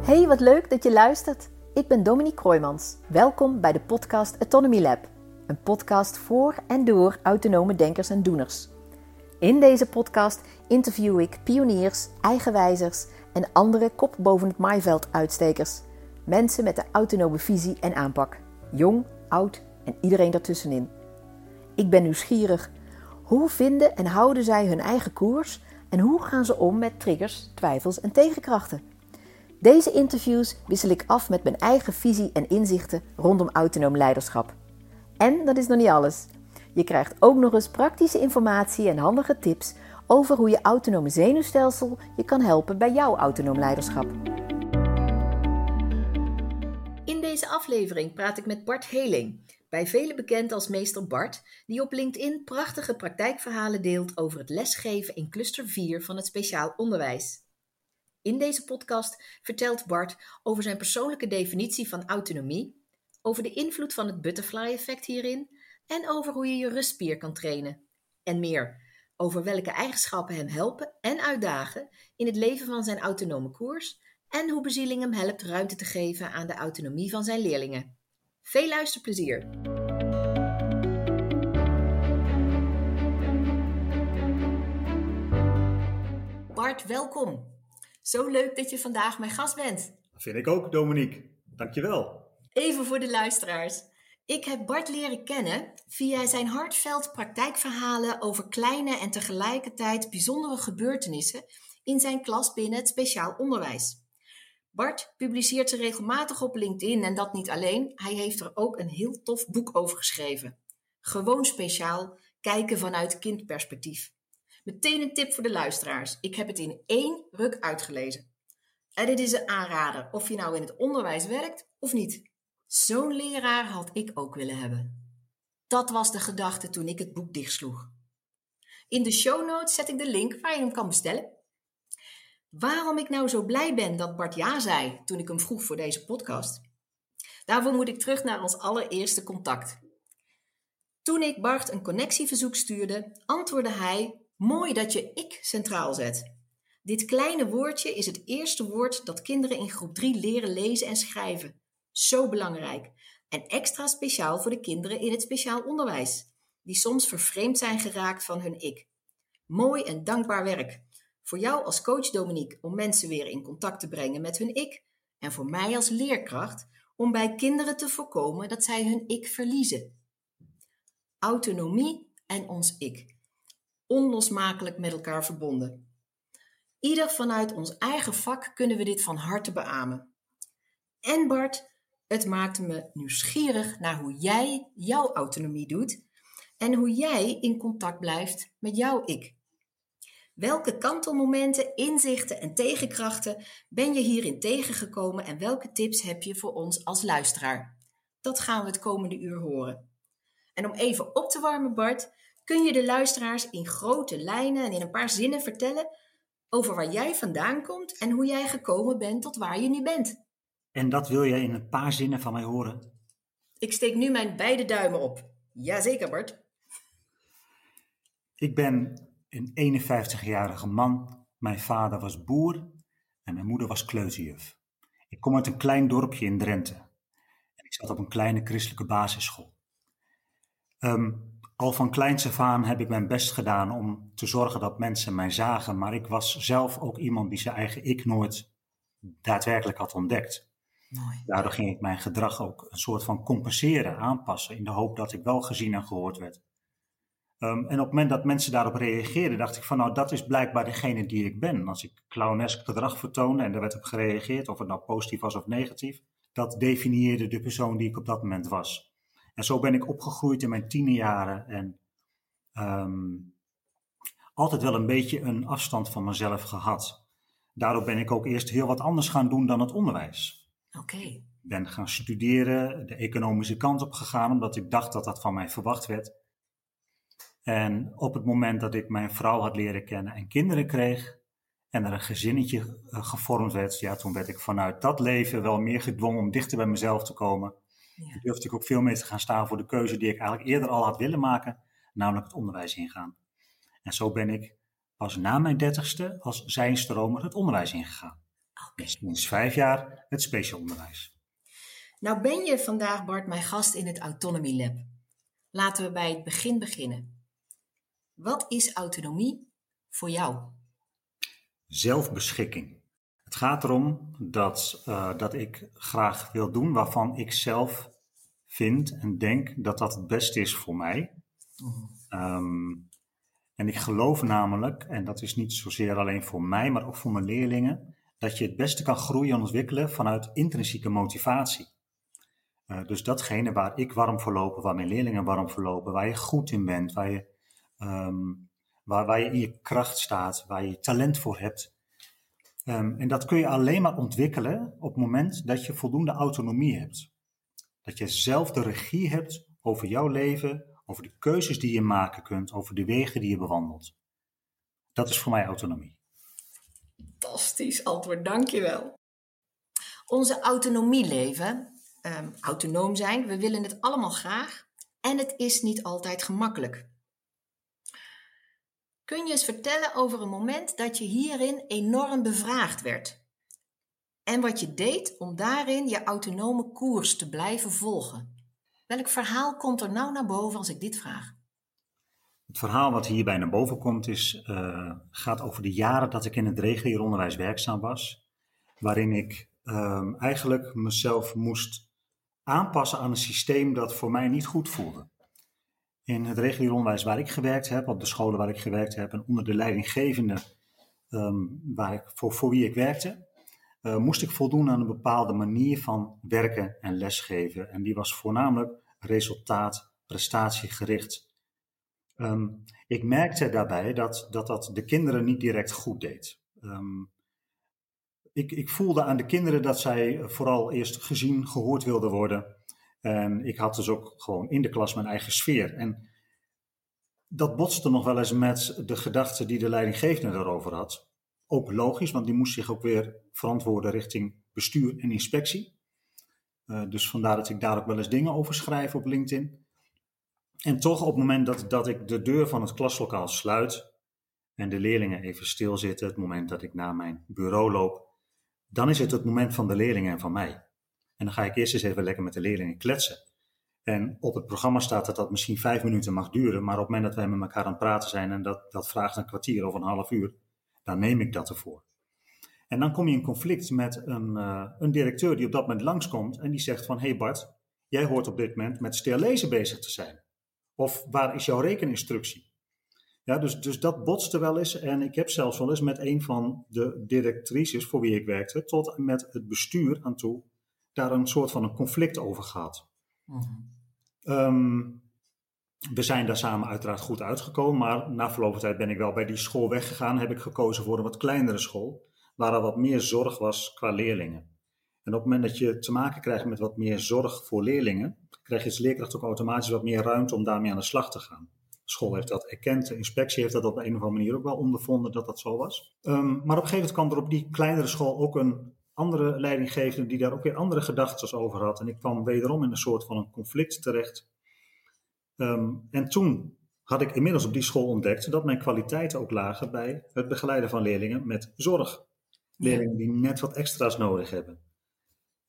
Hey, wat leuk dat je luistert. Ik ben Dominique Kroijmans. Welkom bij de podcast Autonomy Lab. Een podcast voor en door autonome denkers en doeners. In deze podcast interview ik pioniers, eigenwijzers en andere kop boven het maaiveld uitstekers. Mensen met de autonome visie en aanpak. Jong, oud en iedereen daartussenin. Ik ben nieuwsgierig. Hoe vinden en houden zij hun eigen koers en hoe gaan ze om met triggers, twijfels en tegenkrachten? Deze interviews wissel ik af met mijn eigen visie en inzichten rondom autonoom leiderschap. En dat is nog niet alles. Je krijgt ook nog eens praktische informatie en handige tips over hoe je autonome zenuwstelsel je kan helpen bij jouw autonoom leiderschap. In deze aflevering praat ik met Bart Heling, bij velen bekend als meester Bart, die op LinkedIn prachtige praktijkverhalen deelt over het lesgeven in cluster 4 van het speciaal onderwijs. In deze podcast vertelt Bart over zijn persoonlijke definitie van autonomie, over de invloed van het butterfly-effect hierin en over hoe je je rustspier kan trainen. En meer over welke eigenschappen hem helpen en uitdagen in het leven van zijn autonome koers en hoe bezieling hem helpt ruimte te geven aan de autonomie van zijn leerlingen. Veel luisterplezier! Bart, welkom. Zo leuk dat je vandaag mijn gast bent. Dat vind ik ook, Dominique. Dankjewel. Even voor de luisteraars. Ik heb Bart leren kennen via zijn hartveld praktijkverhalen over kleine en tegelijkertijd bijzondere gebeurtenissen in zijn klas binnen het speciaal onderwijs. Bart publiceert ze regelmatig op LinkedIn en dat niet alleen. Hij heeft er ook een heel tof boek over geschreven. Gewoon speciaal, kijken vanuit kindperspectief. Meteen een tip voor de luisteraars. Ik heb het in één ruk uitgelezen. En dit is een aanrader, of je nou in het onderwijs werkt of niet. Zo'n leraar had ik ook willen hebben. Dat was de gedachte toen ik het boek dichtsloeg. In de show notes zet ik de link waar je hem kan bestellen. Waarom ik nou zo blij ben dat Bart ja zei toen ik hem vroeg voor deze podcast? Daarvoor moet ik terug naar ons allereerste contact. Toen ik Bart een connectieverzoek stuurde, antwoordde hij: Mooi dat je ik centraal zet. Dit kleine woordje is het eerste woord dat kinderen in groep 3 leren lezen en schrijven. Zo belangrijk. En extra speciaal voor de kinderen in het speciaal onderwijs, die soms vervreemd zijn geraakt van hun ik. Mooi en dankbaar werk. Voor jou als coach Dominique om mensen weer in contact te brengen met hun ik. En voor mij als leerkracht om bij kinderen te voorkomen dat zij hun ik verliezen. Autonomie en ons ik. Onlosmakelijk met elkaar verbonden. Ieder vanuit ons eigen vak kunnen we dit van harte beamen. En Bart, het maakte me nieuwsgierig naar hoe jij jouw autonomie doet en hoe jij in contact blijft met jouw ik. Welke kantelmomenten, inzichten en tegenkrachten ben je hierin tegengekomen en welke tips heb je voor ons als luisteraar? Dat gaan we het komende uur horen. En om even op te warmen, Bart, kun je de luisteraars in grote lijnen en in een paar zinnen vertellen over waar jij vandaan komt en hoe jij gekomen bent tot waar je nu bent. En dat wil je in een paar zinnen van mij horen? Ik steek nu mijn beide duimen op. Jazeker, Bart. Ik ben een 51-jarige man. Mijn vader was boer en mijn moeder was kleuterjuf. Ik kom uit een klein dorpje in Drenthe. En ik zat op een kleine christelijke basisschool. Ehm, al van kleins af aan heb ik mijn best gedaan om te zorgen dat mensen mij zagen, maar ik was zelf ook iemand die zijn eigen ik nooit daadwerkelijk had ontdekt. Mooi. Daardoor ging ik mijn gedrag ook een soort van compenseren, aanpassen, in de hoop dat ik wel gezien en gehoord werd. Ehm, en op het moment dat mensen daarop reageerden, dacht ik van nou, dat is blijkbaar degene die ik ben. Als ik clownesk gedrag vertoonde en er werd op gereageerd, of het nou positief was of negatief, dat definieerde de persoon die ik op dat moment was. En zo ben ik opgegroeid in mijn tienerjaren en ehm, altijd wel een beetje een afstand van mezelf gehad. Daardoor ben ik ook eerst heel wat anders gaan doen dan het onderwijs. Oké. Ben gaan studeren, de economische kant op gegaan, omdat ik dacht dat dat van mij verwacht werd. En op het moment dat ik mijn vrouw had leren kennen en kinderen kreeg en er een gezinnetje eh, gevormd werd, ja, toen werd ik vanuit dat leven wel meer gedwongen om dichter bij mezelf te komen. Ja. Toen durfde ik ook veel meer te gaan staan voor de keuze die ik eigenlijk eerder al had willen maken, namelijk het onderwijs ingaan. En zo ben ik pas na mijn dertigste als zijnstromer het onderwijs ingegaan. Oké. Sinds vijf jaar het speciaal onderwijs. Nou ben je vandaag, Bart, mijn gast in het Autonomy Lab. Laten we bij het begin beginnen. Wat is autonomie voor jou? Zelfbeschikking. Het gaat erom dat, uh, dat ik graag wil doen waarvan ik zelf vind en denk dat dat het beste is voor mij. Um, en ik geloof namelijk, en dat is niet zozeer alleen voor mij, maar ook voor mijn leerlingen, dat je het beste kan groeien en ontwikkelen vanuit intrinsieke motivatie. Uh, dus datgene waar ik warm voor loop, waar mijn leerlingen warm voor lopen, waar je goed in bent, waar je, um, waar, waar je in je kracht staat, waar je talent voor hebt. Um, en dat kun je alleen maar ontwikkelen op het moment dat je voldoende autonomie hebt. Dat je zelf de regie hebt over jouw leven, over de keuzes die je maken kunt, over de wegen die je bewandelt. Dat is voor mij autonomie. Fantastisch antwoord, dankjewel. Onze autonomie leven, um, autonoom zijn, we willen het allemaal graag en het is niet altijd gemakkelijk. Kun je eens vertellen over een moment dat je hierin enorm bevraagd werd? En wat je deed om daarin je autonome koers te blijven volgen? Welk verhaal komt er nou naar boven als ik dit vraag? Het verhaal wat hierbij naar boven komt is, uh, gaat over de jaren dat ik in het regulier onderwijs werkzaam was. Waarin ik uh, eigenlijk mezelf moest aanpassen aan een systeem dat voor mij niet goed voelde. In het regulier onderwijs waar ik gewerkt heb, op de scholen waar ik gewerkt heb en onder de leidinggevende um, waar ik, voor, voor wie ik werkte, uh, moest ik voldoen aan een bepaalde manier van werken en lesgeven. En die was voornamelijk resultaat, prestatiegericht. Um, ik merkte daarbij dat, dat dat de kinderen niet direct goed deed. Um, ik, ik voelde aan de kinderen dat zij vooral eerst gezien, gehoord wilden worden. En ik had dus ook gewoon in de klas mijn eigen sfeer. En dat botste nog wel eens met de gedachten die de leidinggevende daarover had. Ook logisch, want die moest zich ook weer verantwoorden richting bestuur en inspectie. Uh, dus vandaar dat ik daar ook wel eens dingen over schrijf op LinkedIn. En toch op het moment dat, dat ik de deur van het klaslokaal sluit en de leerlingen even stilzitten, het moment dat ik naar mijn bureau loop, dan is het het moment van de leerlingen en van mij. En dan ga ik eerst eens even lekker met de leerlingen kletsen. En op het programma staat dat dat misschien vijf minuten mag duren, maar op het moment dat wij met elkaar aan het praten zijn en dat, dat vraagt een kwartier of een half uur, dan neem ik dat ervoor. En dan kom je in conflict met een, uh, een directeur die op dat moment langskomt en die zegt van, hé hey Bart, jij hoort op dit moment met stil lezen bezig te zijn. Of waar is jouw rekeninstructie? Ja, dus, dus dat botste wel eens. En ik heb zelfs wel eens met een van de directrices voor wie ik werkte, tot met het bestuur aan toe, daar een soort van een conflict over gehad. Mm um, we zijn daar samen uiteraard goed uitgekomen, maar na verloop van tijd ben ik wel bij die school weggegaan. Heb ik gekozen voor een wat kleinere school, waar er wat meer zorg was qua leerlingen. En op het moment dat je te maken krijgt met wat meer zorg voor leerlingen, krijg je als leerkracht ook automatisch wat meer ruimte om daarmee aan de slag te gaan. De school heeft dat erkend, de inspectie heeft dat op een of andere manier ook wel ondervonden dat dat zo was. Um, maar op een gegeven moment kwam er op die kleinere school ook een andere leidinggevende die daar ook weer andere gedachten over had. En ik kwam wederom in een soort van een conflict terecht Um, en toen had ik inmiddels op die school ontdekt dat mijn kwaliteiten ook lagen bij het begeleiden van leerlingen met zorg. Leerlingen die net wat extra's nodig hebben.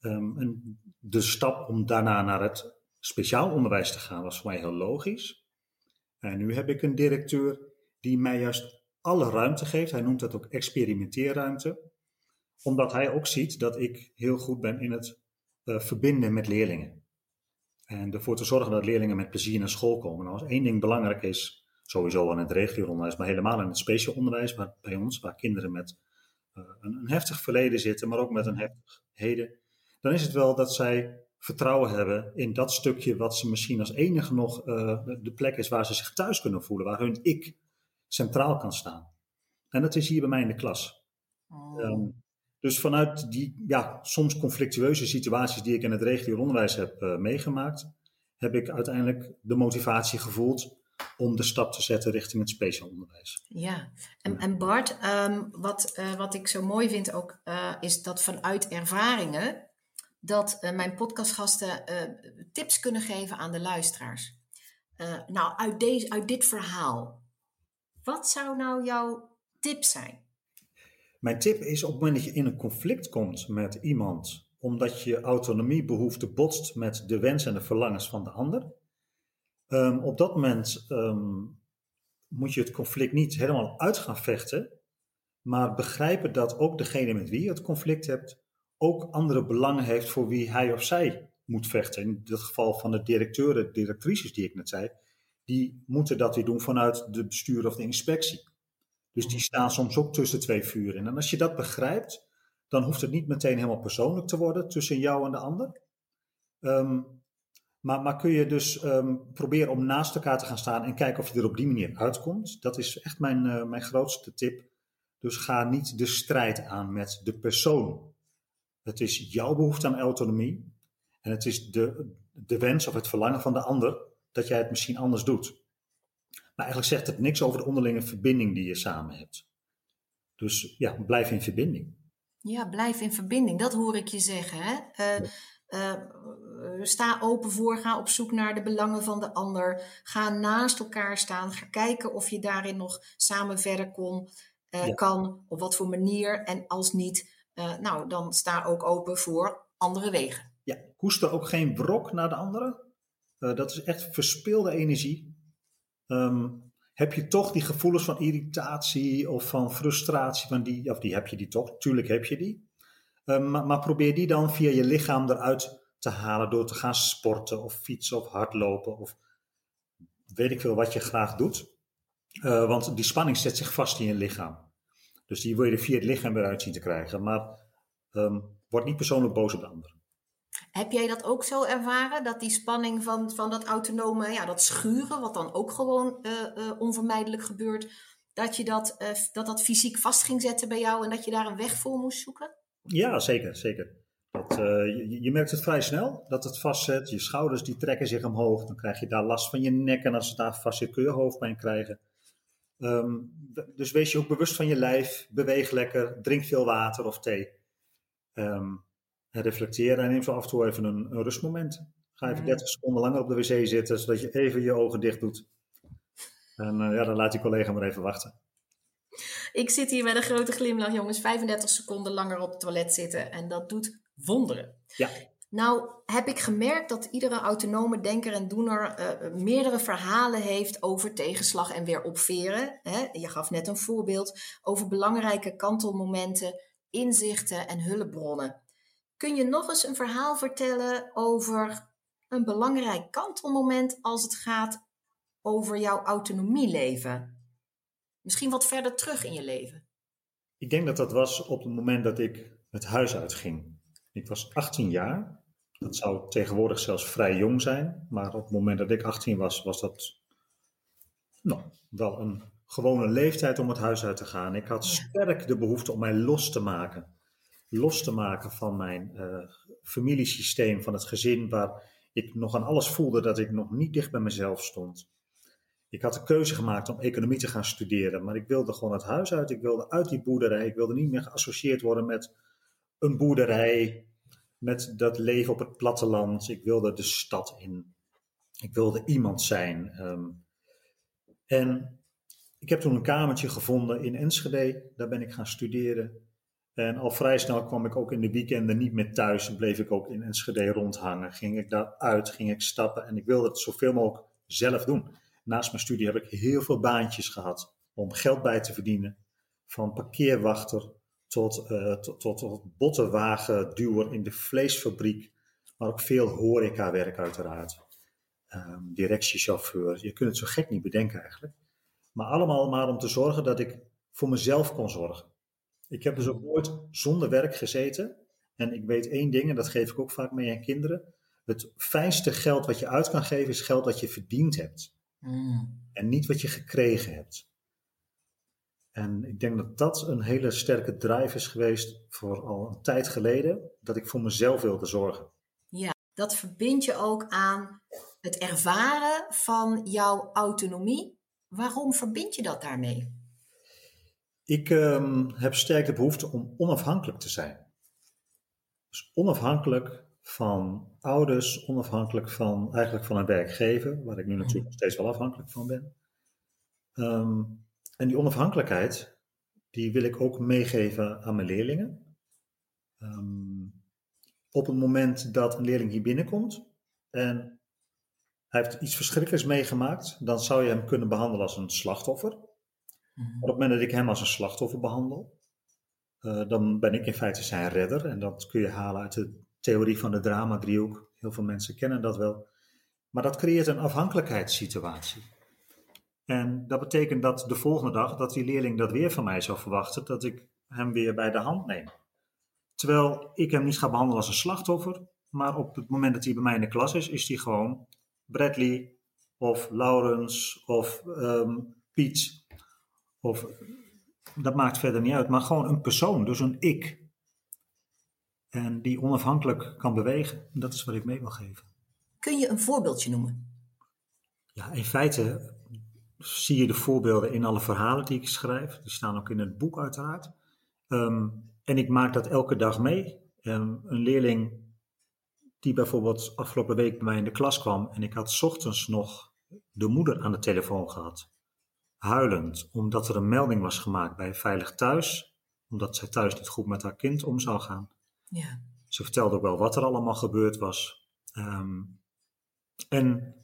Um, en de stap om daarna naar het speciaal onderwijs te gaan was voor mij heel logisch. En nu heb ik een directeur die mij juist alle ruimte geeft. Hij noemt dat ook experimenteerruimte. Omdat hij ook ziet dat ik heel goed ben in het uh, verbinden met leerlingen. En ervoor te zorgen dat leerlingen met plezier naar school komen. Nou, als één ding belangrijk is, sowieso in het regio-onderwijs, maar helemaal in het speciaal onderwijs waar, bij ons, waar kinderen met uh, een, een, heftig verleden zitten, maar ook met een heftig heden, dan is het wel dat zij vertrouwen hebben in dat stukje wat ze misschien als enige nog uh, de plek is waar ze zich thuis kunnen voelen, waar hun ik centraal kan staan. En dat is hier bij mij in de klas. Oh. Um, dus vanuit die ja, soms conflictueuze situaties die ik in het regio onderwijs heb uh, meegemaakt, heb ik uiteindelijk de motivatie gevoeld om de stap te zetten richting het speciaal onderwijs. Ja, en, en Bart, um, wat, uh, wat ik zo mooi vind ook, uh, is dat vanuit ervaringen, dat mijn podcastgasten tips kunnen geven aan de luisteraars. nou, uit, deze, uit dit verhaal, wat zou nou jouw tip zijn? Mijn tip is op het moment dat je in een conflict komt met iemand, omdat je autonomiebehoefte botst met de wensen en de verlangens van de ander, um, op dat moment um, moet je het conflict niet helemaal uit gaan vechten, maar begrijpen dat ook degene met wie je het conflict hebt, ook andere belangen heeft voor wie hij of zij moet vechten. In dit geval van de directeuren, directrices die ik net zei, die moeten dat weer doen vanuit de bestuur of de inspectie. Dus die staan soms ook tussen twee vuren. En als je dat begrijpt, dan hoeft het niet meteen helemaal persoonlijk te worden tussen jou en de ander. Um, maar, maar, kun je dus um, proberen om naast elkaar te gaan staan en kijken of je er op die manier uitkomt. Dat is echt mijn, uh, mijn grootste tip. Dus ga niet de strijd aan met de persoon. Het is jouw behoefte aan autonomie. En het is de, de wens of het verlangen van de ander dat jij het misschien anders doet. Maar eigenlijk zegt het niks over de onderlinge verbinding die je samen hebt. Dus ja, blijf in verbinding. Ja, blijf in verbinding. Dat hoor ik je zeggen. Hè? Uh, uh, sta open voor, ga op zoek naar de belangen van de ander. Ga naast elkaar staan. Ga kijken of je daarin nog samen verder kon, uh, ja. kan. Op wat voor manier. En als niet, nou, dan sta ook open voor andere wegen. Ja, koester ook geen brok naar de anderen. dat is echt verspilde energie. Um, heb je toch die gevoelens van irritatie of van frustratie, van die, of die heb je die toch, tuurlijk heb je die. Um, maar, probeer die dan via je lichaam eruit te halen door te gaan sporten of fietsen of hardlopen of weet ik veel wat je graag doet. Uh, want die spanning zet zich vast in je lichaam. Dus die wil je via het lichaam weer uit zien te krijgen. Maar um, word niet persoonlijk boos op de ander. Heb jij dat ook zo ervaren? Dat die spanning van, van dat autonome, ja, dat schuren, wat dan ook gewoon uh, uh, onvermijdelijk gebeurt, dat je dat, uh, dat dat fysiek vast ging zetten bij jou en dat je daar een weg voor moest zoeken? Ja, zeker, zeker. Dat, je, je, merkt het vrij snel dat het vastzet. Je schouders die trekken zich omhoog. Dan krijg je daar last van je nek. En als het daar vast zit, kun je hoofdpijn krijgen. Um, dus wees je ook bewust van je lijf. Beweeg lekker. Drink veel water of thee. Um, reflecteren en neem zo af en toe even een, een rustmoment. Ga even 30 seconden langer op de wc zitten, zodat je even je ogen dicht doet. En uh, ja, dan laat die collega maar even wachten. Ik zit hier met een grote glimlach, jongens. 35 seconden langer op het toilet zitten. En dat doet wonderen. Ja. Nou, heb ik gemerkt dat iedere autonome denker en doener uh, meerdere verhalen heeft over tegenslag en weer opveren. Hè? Je gaf net een voorbeeld over belangrijke kantelmomenten, inzichten en hulpbronnen. Kun je nog eens een verhaal vertellen over een belangrijk kantelmoment als het gaat over jouw autonomieleven? Misschien wat verder terug in je leven. Ik denk dat dat was op het moment dat ik het huis uitging. Ik was 18 jaar. Dat zou tegenwoordig zelfs vrij jong zijn. Maar op het moment dat ik 18 was, was dat nou, wel een gewone leeftijd om het huis uit te gaan. Ik had sterk de behoefte om mij los te maken los te maken van mijn uh, familiesysteem, van het gezin, waar ik nog aan alles voelde dat ik nog niet dicht bij mezelf stond. Ik had de keuze gemaakt om economie te gaan studeren, maar ik wilde gewoon het huis uit. Ik wilde uit die boerderij. Ik wilde niet meer geassocieerd worden met een boerderij, met dat leven op het platteland. Ik wilde de stad in. Ik wilde iemand zijn. Um, en ik heb toen een kamertje gevonden in Enschede. Daar ben ik gaan studeren. En al vrij snel kwam ik ook in de weekenden niet meer thuis. En bleef ik ook in Enschede rondhangen. Ging ik daar uit, ging ik stappen. En ik wilde het zoveel mogelijk zelf doen. Naast mijn studie heb ik heel veel baantjes gehad om geld bij te verdienen. Van parkeerwachter tot, uh, tot, tot, bottenwagenduwer in de vleesfabriek. Maar ook veel horecawerk uiteraard. Um, directiechauffeur. Je kunt het zo gek niet bedenken eigenlijk. Maar allemaal maar om te zorgen dat ik voor mezelf kon zorgen. Ik heb dus ook nooit zonder werk gezeten. En ik weet één ding, en dat geef ik ook vaak mee aan kinderen. Het fijnste geld wat je uit kan geven is geld dat je verdiend hebt. Mm. En niet wat je gekregen hebt. En ik denk dat dat een hele sterke drive is geweest voor al een tijd geleden, dat ik voor mezelf wilde zorgen. Ja, dat verbind je ook aan het ervaren van jouw autonomie. Waarom verbind je dat daarmee? Ik um, heb sterk de behoefte om onafhankelijk te zijn. Dus onafhankelijk van ouders, onafhankelijk van eigenlijk van een werkgever, waar ik nu natuurlijk nog steeds wel afhankelijk van ben. Um, en die onafhankelijkheid, die wil ik ook meegeven aan mijn leerlingen. Ehm, op het moment dat een leerling hier binnenkomt en hij heeft iets verschrikkelijks meegemaakt, dan zou je hem kunnen behandelen als een slachtoffer. Maar op het moment dat ik hem als een slachtoffer behandel, uh, dan ben ik in feite zijn redder. En dat kun je halen uit de theorie van de drama-driehoek. Heel veel mensen kennen dat wel. Maar dat creëert een afhankelijkheidssituatie. En dat betekent dat de volgende dag, dat die leerling dat weer van mij zou verwachten, dat ik hem weer bij de hand neem. Terwijl ik hem niet ga behandelen als een slachtoffer, maar op het moment dat hij bij mij in de klas is, is hij gewoon Bradley of Laurens of um, Piet. Of, dat maakt verder niet uit, maar gewoon een persoon, dus een ik. En die onafhankelijk kan bewegen. Dat is wat ik mee wil geven. Kun je een voorbeeldje noemen? Ja, in feite zie je de voorbeelden in alle verhalen die ik schrijf. Die staan ook in het boek uiteraard. Um, en ik maak dat elke dag mee. Um, een leerling die bijvoorbeeld afgelopen week bij mij in de klas kwam en ik had ochtends nog de moeder aan de telefoon gehad, huilend, omdat er een melding was gemaakt bij Veilig Thuis, omdat zij thuis niet goed met haar kind om zou gaan. Ja. Ze vertelde ook wel wat er allemaal gebeurd was. Um, en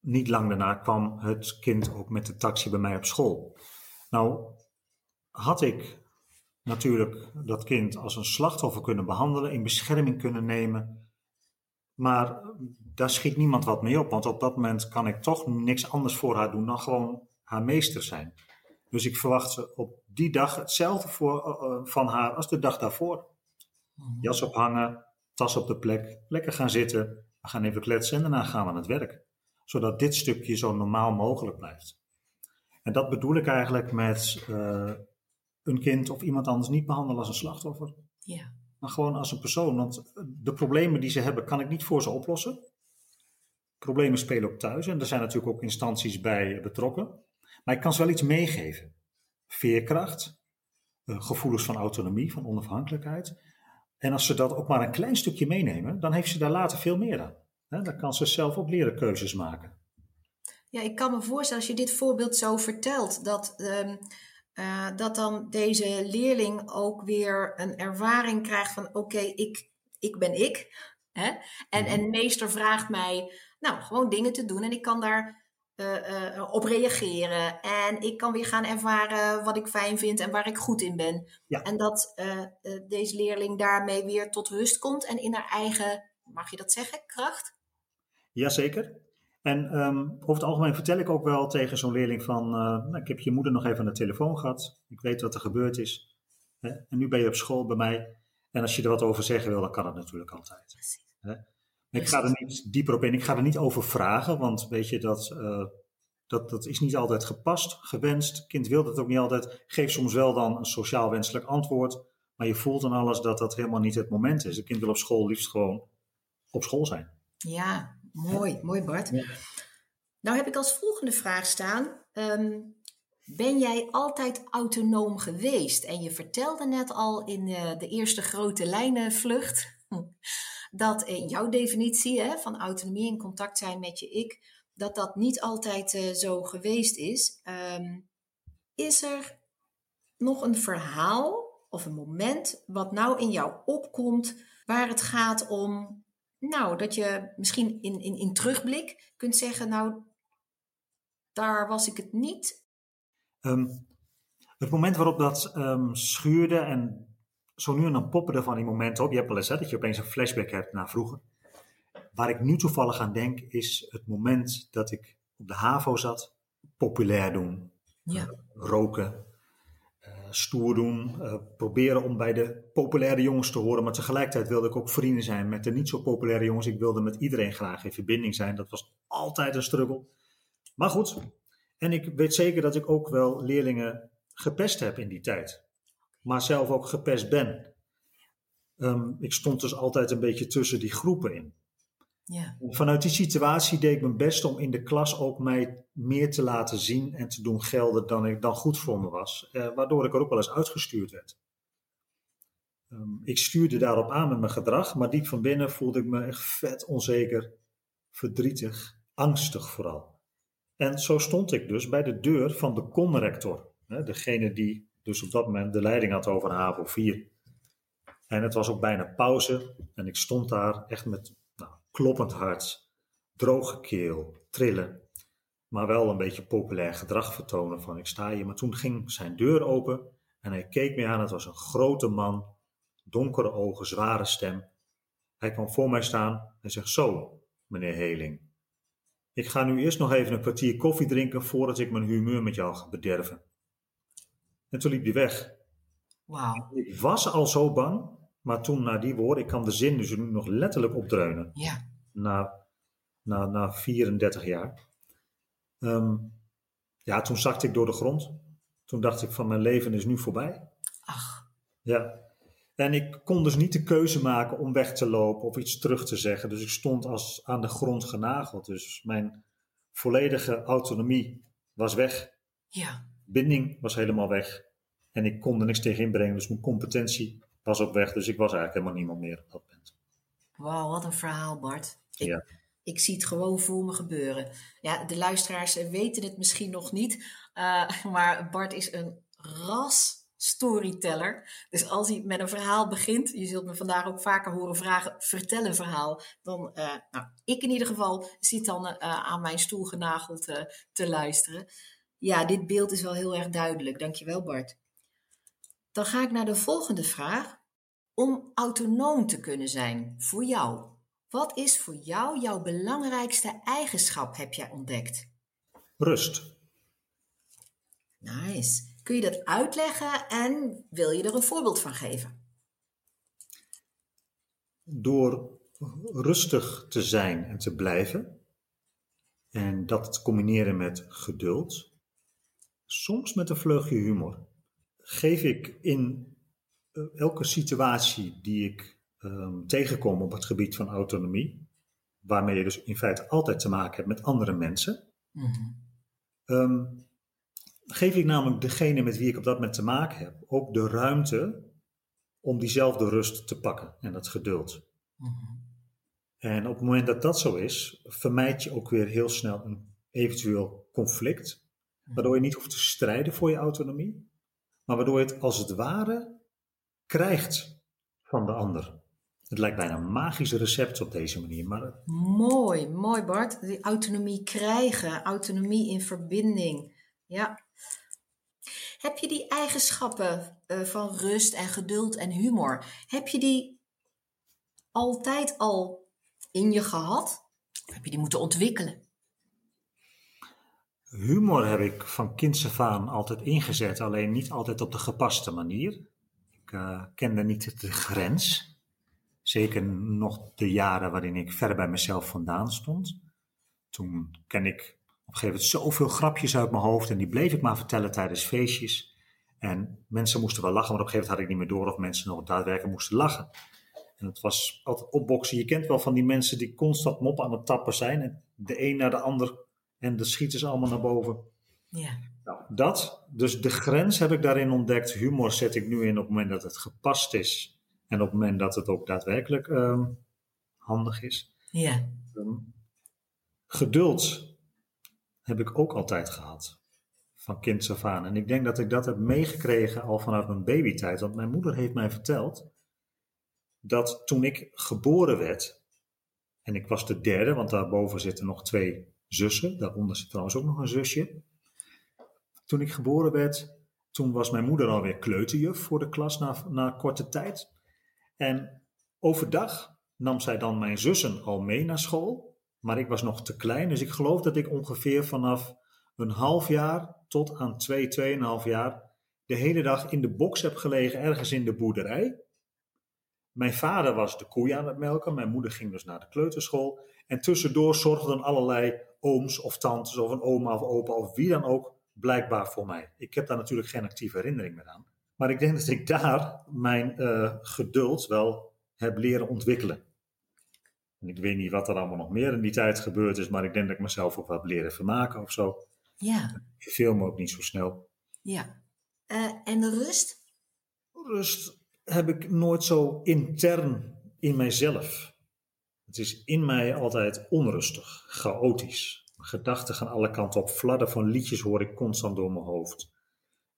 niet lang daarna kwam het kind ook met de taxi bij mij op school. Nou, had ik natuurlijk dat kind als een slachtoffer kunnen behandelen, in bescherming kunnen nemen. Maar daar schiet niemand wat mee op, want op dat moment kan ik toch niks anders voor haar doen dan gewoon haar meester zijn. Dus ik verwacht ze op die dag hetzelfde voor, uh, van haar als de dag daarvoor. Mhm. Jas ophangen, tas op de plek, lekker gaan zitten, we gaan even kletsen en daarna gaan we aan het werk. Zodat dit stukje zo normaal mogelijk blijft. En dat bedoel ik eigenlijk met uh, een kind of iemand anders niet behandelen als een slachtoffer. Ja. Maar gewoon als een persoon. Want de problemen die ze hebben, kan ik niet voor ze oplossen. Problemen spelen ook thuis en er zijn natuurlijk ook instanties bij betrokken. Maar ik kan ze wel iets meegeven. Veerkracht, eh, gevoelens van autonomie, van onafhankelijkheid. En als ze dat ook maar een klein stukje meenemen, dan heeft ze daar later veel meer aan. Dan kan ze zelf ook leren keuzes maken. Ja, ik kan me voorstellen als je dit voorbeeld zo vertelt, dat um, uh, dat dan deze leerling ook weer een ervaring krijgt van oké, ik, ik ben ik. Hè? En, mhm. en meester vraagt mij nou gewoon dingen te doen en ik kan daar uh, uh, op reageren. En ik kan weer gaan ervaren wat ik fijn vind en waar ik goed in ben. Ja. En dat deze leerling daarmee weer tot rust komt en in haar eigen, mag je dat zeggen, kracht? Jazeker. En um, over het algemeen vertel ik ook wel tegen zo'n leerling van, nou, ik heb je moeder nog even aan de telefoon gehad. Ik weet wat er gebeurd is. Hè? En nu ben je op school bij mij. En als je er wat over zeggen wil, dan kan het natuurlijk altijd. Hè? Ik ga er niet dieper op in. Ik ga er niet over vragen, want weet je, dat, uh, dat, dat is niet altijd gepast, gewenst. kind wil dat ook niet altijd. Geef soms wel dan een sociaal wenselijk antwoord. Maar je voelt dan alles dat dat helemaal niet het moment is. Een kind wil op school liefst gewoon op school zijn. Ja, Mooi, mooi Bart. Nou heb ik als volgende vraag staan. Ehm, ben jij altijd autonoom geweest? En je vertelde net al in de, de eerste grote lijnenvlucht dat in jouw definitie hè, van autonomie en contact zijn met je ik, dat dat niet altijd uh, zo geweest is. Um, is er nog een verhaal of een moment wat nou in jou opkomt waar het gaat om nou, dat je misschien in, in, in terugblik kunt zeggen, nou, daar was ik het niet. Um, het moment waarop dat um, schuurde en zo nu en dan poppen er van die momenten op. Je hebt wel eens hè, dat je opeens een flashback hebt naar vroeger. Waar ik nu toevallig aan denk, is het moment dat ik op de HAVO zat. Populair doen, ja. roken, stoer doen, uh, proberen om bij de populaire jongens te horen, maar tegelijkertijd wilde ik ook vrienden zijn met de niet zo populaire jongens. Ik wilde met iedereen graag in verbinding zijn. Dat was altijd een struggle. Maar goed, en ik weet zeker dat ik ook wel leerlingen gepest heb in die tijd, maar zelf ook gepest ben. Um, ik stond dus altijd een beetje tussen die groepen in. Ja. Vanuit die situatie deed ik mijn best om in de klas ook mij meer te laten zien en te doen gelden dan, ik, dan goed voor me was. Eh, waardoor ik er ook wel eens uitgestuurd werd. Um, ik stuurde daarop aan met mijn gedrag, maar diep van binnen voelde ik me echt vet onzeker, verdrietig, angstig vooral. En zo stond ik dus bij de deur van de conrector, hè, degene die dus op dat moment de leiding had over HAVO 4. En het was ook bijna pauze en ik stond daar echt met nou, kloppend hart, droge keel, trillen, maar wel een beetje populair gedrag vertonen van ik sta hier. Maar toen ging zijn deur open en hij keek me aan. Het was een grote man, donkere ogen, zware stem. Hij kwam voor mij staan en zegt zo, meneer Heling. Ik ga nu eerst nog even een kwartier koffie drinken voordat ik mijn humeur met jou ga bederven. En toen liep hij weg. Wauw. Ik was al zo bang, maar toen na die woorden, ik kan de zin dus nu nog letterlijk opdreunen. Ja. Na, na, na 34 jaar. Ehm, ja, toen zakte ik door de grond. Toen dacht ik van mijn leven is nu voorbij. Ach. Ja. En ik kon dus niet de keuze maken om weg te lopen of iets terug te zeggen. Dus ik stond als aan de grond genageld. Dus mijn volledige autonomie was weg. Ja. Binding was helemaal weg. En ik kon er niks tegen inbrengen. Dus mijn competentie was ook weg. Dus ik was eigenlijk helemaal niemand meer op dat moment. Wauw, wat een verhaal, Bart. Ik, Ja. ik zie het gewoon voor me gebeuren. Ja, de luisteraars weten het misschien nog niet. eh, maar Bart is een ras storyteller. Dus als hij met een verhaal begint, je zult me vandaag ook vaker horen vragen, vertel een verhaal. Dan, eh, nou, ik in ieder geval zit dan eh, aan mijn stoel genageld te luisteren. Ja, dit beeld is wel heel erg duidelijk. Dankjewel Bart. Dan ga ik naar de volgende vraag. Om autonoom te kunnen zijn voor jou, wat is voor jou jouw belangrijkste eigenschap, heb jij ontdekt? Rust. Nice. Kun je dat uitleggen en wil je er een voorbeeld van geven? Door rustig te zijn en te blijven. En dat te combineren met geduld. Soms met een vleugje humor. Geef ik in eh, elke situatie die ik ehm, tegenkom op het gebied van autonomie. Waarmee je dus in feite altijd te maken hebt met andere mensen. Ehm, geef ik namelijk degene met wie ik op dat moment te maken heb ook de ruimte om diezelfde rust te pakken en dat geduld. En op het moment dat dat zo is, vermijd je ook weer heel snel een eventueel conflict, waardoor je niet hoeft te strijden voor je autonomie, maar waardoor je het als het ware krijgt van de ander. Het lijkt bijna een magisch recept op deze manier, maar Mooi, mooi Bart. Die autonomie krijgen, autonomie in verbinding. Ja. Heb je die eigenschappen eh, van rust en geduld en humor, heb je die altijd al in je gehad? Of heb je die moeten ontwikkelen? Humor heb ik van kinds aan altijd ingezet, alleen niet altijd op de gepaste manier. Ik eh, kende niet de grens. Zeker nog de jaren waarin ik ver bij mezelf vandaan stond. Toen ken ik op een gegeven moment zoveel grapjes uit mijn hoofd en die bleef ik maar vertellen tijdens feestjes. En mensen moesten wel lachen, maar op een gegeven moment had ik niet meer door of mensen nog daadwerkelijk moesten lachen. En het was altijd opboksen. Je kent wel van die mensen die constant mop aan het tappen zijn. En de een naar de ander. En de schieten ze allemaal naar boven. Ja. Nou, dat. Dus de grens heb ik daarin ontdekt. Humor zet ik nu in op het moment dat het gepast is. En op het moment dat het ook daadwerkelijk ehm, handig is. Ja. Ehm, geduld heb ik ook altijd gehad. Van kinds af aan. En ik denk dat ik dat heb meegekregen al vanaf mijn babytijd. Want mijn moeder heeft mij verteld dat toen ik geboren werd, en ik was de derde, want daarboven zitten nog twee zussen, daaronder zit trouwens ook nog een zusje. Toen ik geboren werd, toen was mijn moeder alweer kleuterjuf voor de klas na, na korte tijd. En overdag nam zij dan mijn zussen al mee naar school, maar ik was nog te klein, dus ik geloof dat ik ongeveer vanaf een half jaar tot aan twee, tweeënhalf jaar de hele dag in de box heb gelegen ergens in de boerderij. Mijn vader was de koeien aan het melken. Mijn moeder ging dus naar de kleuterschool. En tussendoor zorgden allerlei ooms of tantes of een oma of opa of wie dan ook blijkbaar voor mij. Ik heb daar natuurlijk geen actieve herinnering meer aan. Maar ik denk dat ik daar mijn eh, geduld wel heb leren ontwikkelen. En ik weet niet wat er allemaal nog meer in die tijd gebeurd is, maar ik denk dat ik mezelf ook wel heb leren vermaken of zo. Ja. Ik me ook niet zo snel. Ja. Eh, en de rust? Rust heb ik nooit zo intern in mijzelf. Het is in mij altijd onrustig, chaotisch. Gedachten gaan alle kanten op. Fladden van liedjes hoor ik constant door mijn hoofd.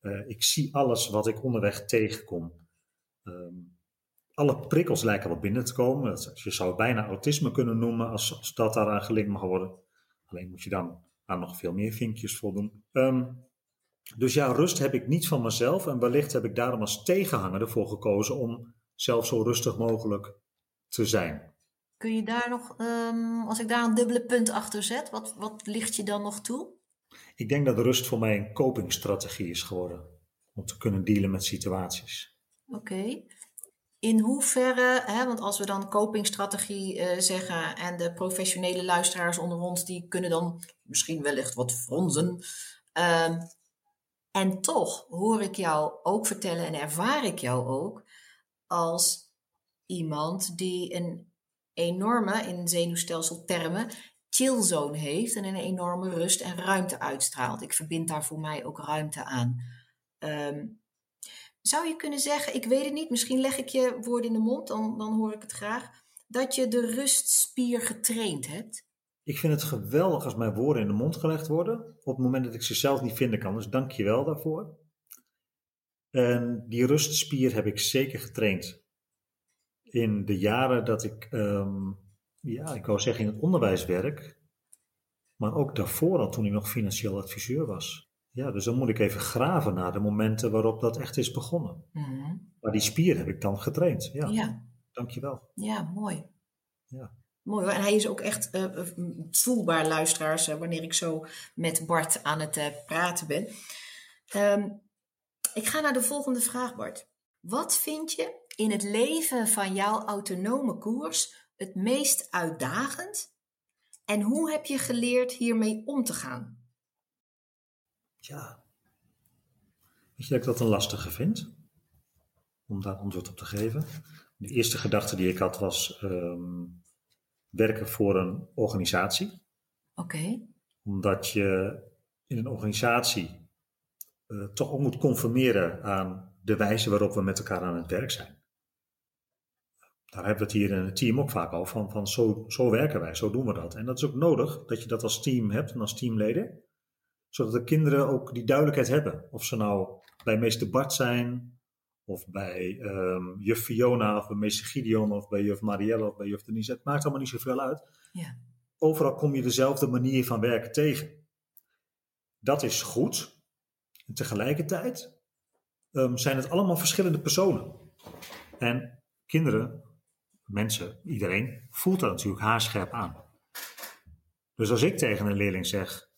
Uh, ik zie alles wat ik onderweg tegenkom. Um, alle prikkels lijken wel binnen te komen. Je zou bijna autisme kunnen noemen als, dat daaraan gelinkt mag worden. Alleen moet je dan aan nog veel meer vinkjes voldoen. Um, dus ja, rust heb ik niet van mezelf en wellicht heb ik daarom als tegenhanger ervoor gekozen om zelf zo rustig mogelijk te zijn. Kun je daar nog, um, als ik daar een dubbele punt achter zet, wat, wat ligt je dan nog toe? Ik denk dat rust voor mij een copingstrategie is geworden om te kunnen dealen met situaties. Oké. In hoeverre, hè, want als we dan copingstrategie uh, zeggen en de professionele luisteraars onder ons, die kunnen dan misschien wellicht wat fronzen. Uh, en toch hoor ik jou ook vertellen en ervaar ik jou ook als iemand die een enorme, in zenuwstelseltermen, chillzone heeft en een enorme rust en ruimte uitstraalt. Ik verbind daar voor mij ook ruimte aan. Um, zou je kunnen zeggen, ik weet het niet, misschien leg ik je woorden in de mond, dan, dan hoor ik het graag, dat je de rustspier getraind hebt? Ik vind het geweldig als mijn woorden in de mond gelegd worden, op het moment dat ik ze zelf niet vinden kan, dus dank je wel daarvoor. En die rustspier heb ik zeker getraind in de jaren dat ik, um, ja, ik wou zeggen in het onderwijs werk, maar ook daarvoor al toen ik nog financieel adviseur was. Ja, dus dan moet ik even graven naar de momenten waarop dat echt is begonnen. Mm Maar die spier heb ik dan getraind. Ja. ja. Dankjewel. Ja, mooi. Ja. Mooi hoor. En hij is ook echt uh, voelbaar, luisteraars, uh, wanneer ik zo met Bart aan het uh, praten ben. Um, ik ga naar de volgende vraag, Bart. Wat vind je in het leven van jouw autonome koers het meest uitdagend? En hoe heb je geleerd hiermee om te gaan? Ja. Weet je dat ik dat een lastige vind? Om daar antwoord op te geven. De eerste gedachte die ik had was um, werken voor een organisatie. Oké. Omdat je in een organisatie uh, toch ook moet conformeren aan de wijze waarop we met elkaar aan het werk zijn. Daar hebben we het hier in het team ook vaak over, van, van zo, zo werken wij, zo doen we dat. En dat is ook nodig, dat je dat als team hebt en als teamleden zodat de kinderen ook die duidelijkheid hebben. Of ze nou bij meester Bart zijn, of bij um, juf Fiona, of bij meester Gideon, of bij juf Marielle, of bij juf Denise. Het maakt allemaal niet zoveel uit. Ja. Overal kom je dezelfde manier van werken tegen. Dat is goed. En tegelijkertijd um, zijn het allemaal verschillende personen. En kinderen, mensen, iedereen, voelt dat natuurlijk haarscherp aan. Dus als ik tegen een leerling zeg,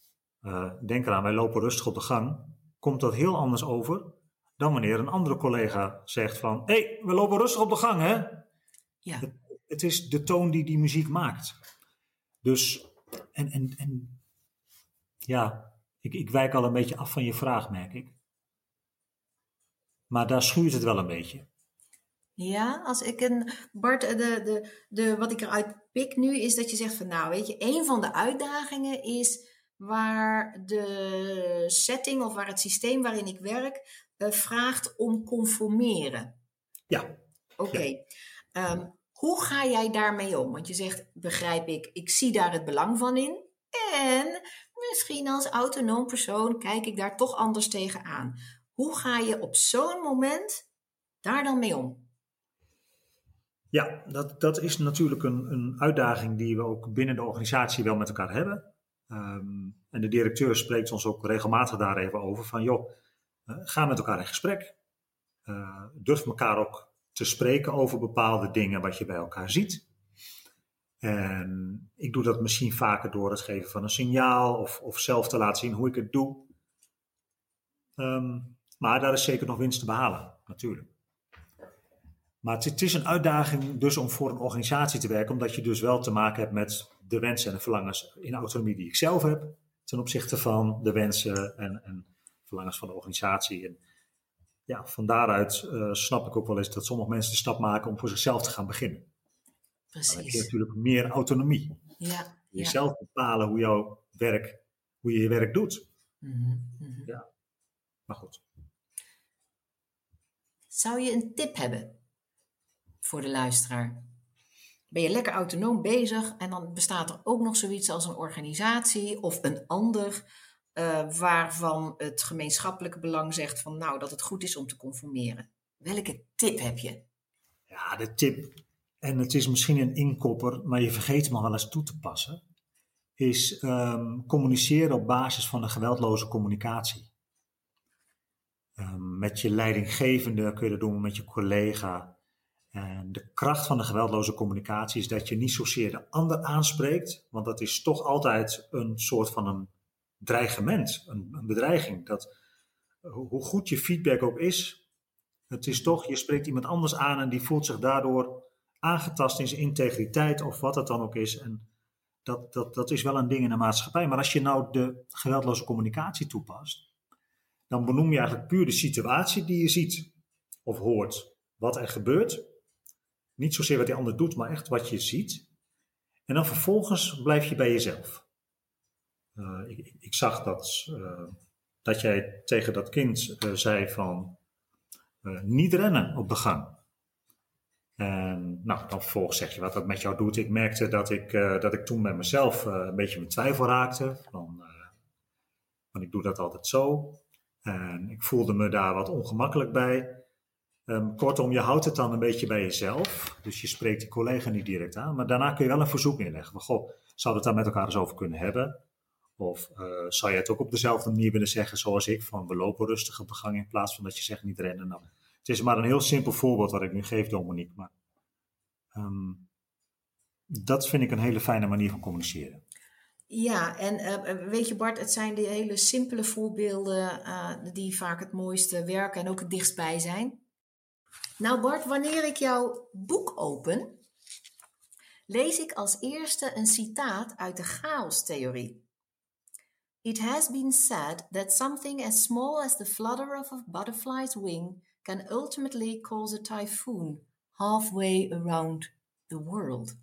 uh, denk eraan, wij lopen rustig op de gang, komt dat heel anders over dan wanneer een andere collega zegt van, hé, hey, we lopen rustig op de gang, hè? Ja. Het, het, is de toon die die muziek maakt. Dus, en, en, en ja, ik, ik wijk al een beetje af van je vraag, merk ik. Maar daar schuurt het wel een beetje. Ja, als ik een. Bart, de, de, de, wat ik eruit pik nu is dat je zegt van nou, weet je, een van de uitdagingen is waar de setting of waar het systeem waarin ik werk uh, vraagt om conformeren. Ja. Oké. Ehm, hoe ga jij daarmee om? Want je zegt, begrijp ik, ik zie daar het belang van in. En misschien als autonoom persoon kijk ik daar toch anders tegenaan. Hoe ga je op zo'n moment daar dan mee om? Ja, dat, dat is natuurlijk een, een uitdaging die we ook binnen de organisatie wel met elkaar hebben. Um, en de directeur spreekt ons ook regelmatig daar even over van joh, uh, ga met elkaar in gesprek. Uh, durf elkaar ook te spreken over bepaalde dingen wat je bij elkaar ziet. En ik doe dat misschien vaker door het geven van een signaal of, of zelf te laten zien hoe ik het doe. Um, maar daar is zeker nog winst te behalen, natuurlijk. Maar het, het, is een uitdaging dus om voor een organisatie te werken, omdat je dus wel te maken hebt met de wensen en de verlangens in autonomie die ik zelf heb, ten opzichte van de wensen en, en verlangens van de organisatie. En ja, van daaruit uh, snap ik ook wel eens dat sommige mensen de stap maken om voor zichzelf te gaan beginnen. Precies. Dan heb je natuurlijk meer autonomie. Ja. Jezelf ja. bepalen hoe jouw werk, hoe je je werk doet. Mm -hmm. Ja, maar goed. Zou je een tip hebben voor de luisteraar? ben je lekker autonoom bezig en dan bestaat er ook nog zoiets als een organisatie of een ander uh, waarvan het gemeenschappelijke belang zegt van nou dat het goed is om te conformeren. Welke tip heb je? Ja, de tip, en het is misschien een inkopper, maar je vergeet hem al wel eens toe te passen, is um, communiceren op basis van een geweldloze communicatie. Um, met je leidinggevende kun je dat doen, met je collega. En de kracht van de geweldloze communicatie is dat je niet zozeer de ander aanspreekt, want dat is toch altijd een soort van een dreigement, een, een bedreiging. Dat, hoe goed je feedback ook is, het is toch, je spreekt iemand anders aan en die voelt zich daardoor aangetast in zijn integriteit of wat het dan ook is. En dat, dat, dat is wel een ding in de maatschappij. Maar als je nou de geweldloze communicatie toepast, dan benoem je eigenlijk puur de situatie die je ziet of hoort. Wat er gebeurt. Niet zozeer wat die ander doet, maar echt wat je ziet. En dan vervolgens blijf je bij jezelf. Uh, ik, ik, zag dat, uh, dat jij tegen dat kind uh, zei van niet rennen op de gang. En nou, dan vervolgens zeg je wat dat met jou doet. Ik merkte dat ik, dat ik toen met mezelf een beetje mijn twijfel raakte. Van, van ik doe dat altijd zo. En ik voelde me daar wat ongemakkelijk bij. Um, kortom, je houdt het dan een beetje bij jezelf. Dus je spreekt die collega niet direct aan. Maar daarna kun je wel een verzoek inleggen. Van, goh, zou het daar met elkaar eens over kunnen hebben? Of uh, zou je het ook op dezelfde manier willen zeggen zoals ik? Van we lopen rustig op de gang in plaats van dat je zegt niet rennen. Nou, het is maar een heel simpel voorbeeld wat ik nu geef, Dominique. Maar um, dat vind ik een hele fijne manier van communiceren. Ja, en uh, weet je Bart, het zijn die hele simpele voorbeelden die vaak het mooiste werken en ook het dichtstbij zijn. Nou Bart, wanneer ik jouw boek open, lees ik als eerste een citaat uit de chaostheorie. It has been said that something as small as the flutter of a butterfly's wing can ultimately cause a typhoon halfway around the world.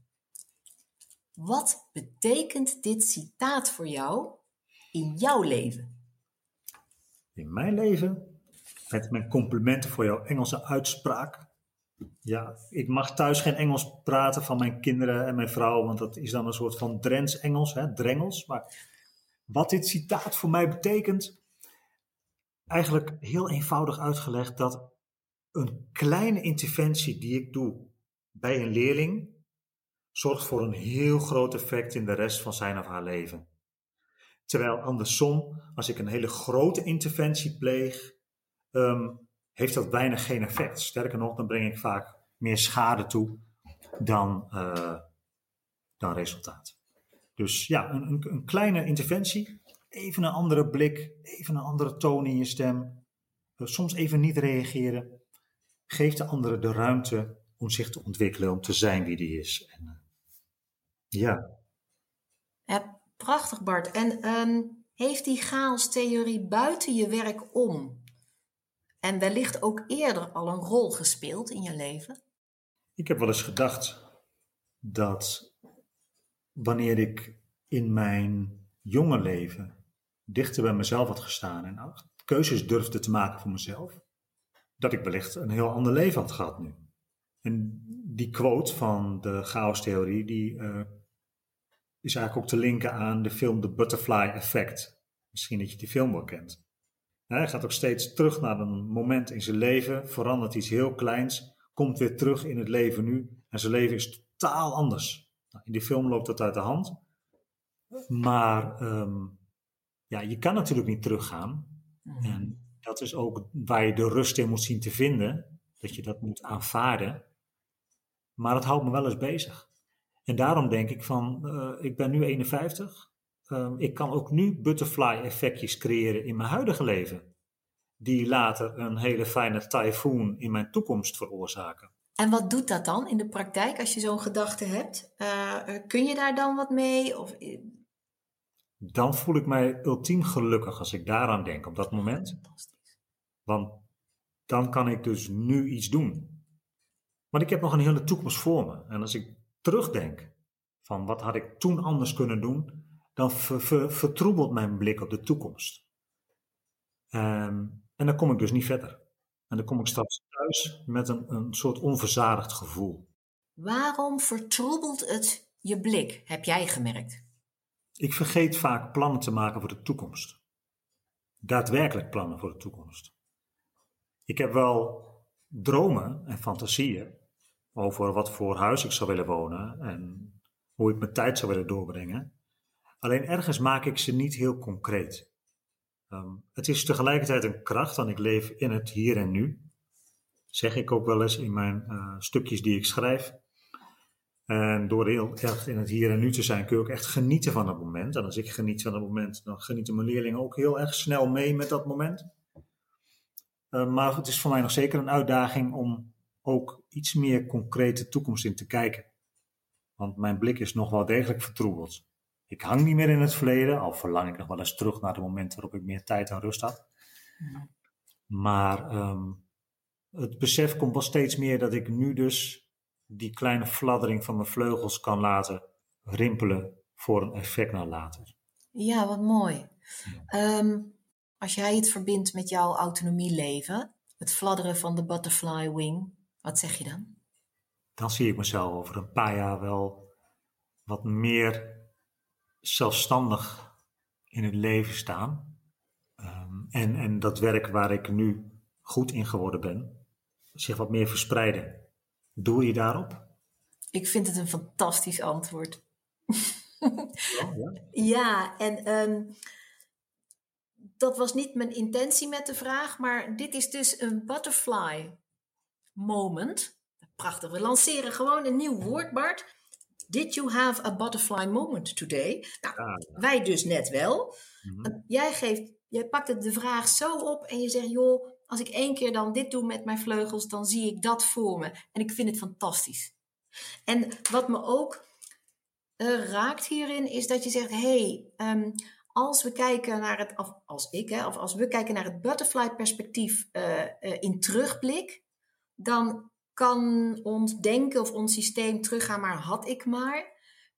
Wat betekent dit citaat voor jou in jouw leven? In mijn leven? Met mijn complimenten voor jouw Engelse uitspraak. Ja, ik mag thuis geen Engels praten van mijn kinderen en mijn vrouw, want dat is dan een soort van Drents Engels, hè, drengels. Maar wat dit citaat voor mij betekent, eigenlijk heel eenvoudig uitgelegd dat een kleine interventie die ik doe bij een leerling zorgt voor een heel groot effect in de rest van zijn of haar leven. Terwijl andersom, als ik een hele grote interventie pleeg, um, heeft dat bijna geen effect. Sterker nog, dan breng ik vaak meer schade toe dan, uh, dan resultaat. Dus ja, een, een, kleine interventie, even een andere blik, even een andere toon in je stem, uh, soms even niet reageren, geeft de andere de ruimte om zich te ontwikkelen, om te zijn wie die is. En, uh, ja. Prachtig Bart. En um, heeft die chaos-theorie buiten je werk om en wellicht ook eerder al een rol gespeeld in je leven? Ik heb wel eens gedacht dat wanneer ik in mijn jonge leven dichter bij mezelf had gestaan en keuzes durfde te maken voor mezelf, dat ik wellicht een heel ander leven had gehad nu. En die quote van de chaos-theorie, die uh, is eigenlijk ook te linken aan de film The Butterfly Effect. Misschien dat je die film wel kent. Hij gaat ook steeds terug naar een moment in zijn leven, verandert iets heel kleins, komt weer terug in het leven nu en zijn leven is totaal anders. Nou, in die film loopt dat uit de hand. Maar um, ja, je kan natuurlijk niet teruggaan. Mhm. En dat is ook waar je de rust in moet zien te vinden. Dat je dat moet aanvaarden. Maar het houdt me wel eens bezig. En daarom denk ik van, uh, ik ben nu 51. Um, ik kan ook nu butterfly effectjes creëren in mijn huidige leven. Die later een hele fijne tyfoon in mijn toekomst veroorzaken. En wat doet dat dan in de praktijk als je zo'n gedachte hebt? Uh, kun je daar dan wat mee? Of... Dan voel ik mij ultiem gelukkig als ik daaraan denk op dat moment. Fantastisch. Want dan kan ik dus nu iets doen. Want ik heb nog een hele toekomst voor me. En als ik terugdenk van wat had ik toen anders kunnen doen, dan ver, ver, vertroebelt mijn blik op de toekomst. Um, en dan kom ik dus niet verder. En dan kom ik straks thuis met een, een soort onverzadigd gevoel. Waarom vertroebelt het je blik, heb jij gemerkt? Ik vergeet vaak plannen te maken voor de toekomst. daadwerkelijk plannen voor de toekomst. Ik heb wel dromen en fantasieën over wat voor huis ik zou willen wonen en hoe ik mijn tijd zou willen doorbrengen. Alleen ergens maak ik ze niet heel concreet. Ehm, het is tegelijkertijd een kracht, want ik leef in het hier en nu. Zeg ik ook wel eens in mijn uh, stukjes die ik schrijf. En door heel erg in het hier en nu te zijn, kun je ook echt genieten van het moment. En als ik geniet van het moment, dan genieten mijn leerlingen ook heel erg snel mee met dat moment. Uh, maar het is voor mij nog zeker een uitdaging om ook iets meer concrete toekomst in te kijken. Want mijn blik is nog wel degelijk vertroebeld. Ik hang niet meer in het verleden, al verlang ik nog wel eens terug naar de momenten waarop ik meer tijd en rust had. Maar um, het besef komt wel steeds meer dat ik nu dus die kleine fladdering van mijn vleugels kan laten rimpelen voor een effect naar later. Ja, wat mooi. Um, als jij het verbindt met jouw autonomieleven, het fladderen van de butterfly wing, wat zeg je dan? Dan zie ik mezelf over een paar jaar wel wat meer zelfstandig in het leven staan. Um, en, en dat werk waar ik nu goed in geworden ben, zich wat meer verspreiden. Doe je daarop? Ik vind het een fantastisch antwoord. Ja. ja, en um, dat was niet mijn intentie met de vraag, maar dit is dus een butterfly moment. Prachtig, we lanceren gewoon een nieuw woord, Bart. Did you have a butterfly moment today? Nou, ah, wij dus net wel. Mhm. Jij, geeft, jij pakt het de vraag zo op en je zegt, joh, als ik één keer dan dit doe met mijn vleugels, dan zie ik dat voor me. En ik vind het fantastisch. En wat me ook uh, raakt hierin, is dat je zegt, hey, um, als we kijken naar het, of als ik, hè, of als we kijken naar het butterfly perspectief uh, uh, in terugblik, dan kan ons denken of ons systeem teruggaan, maar had ik maar.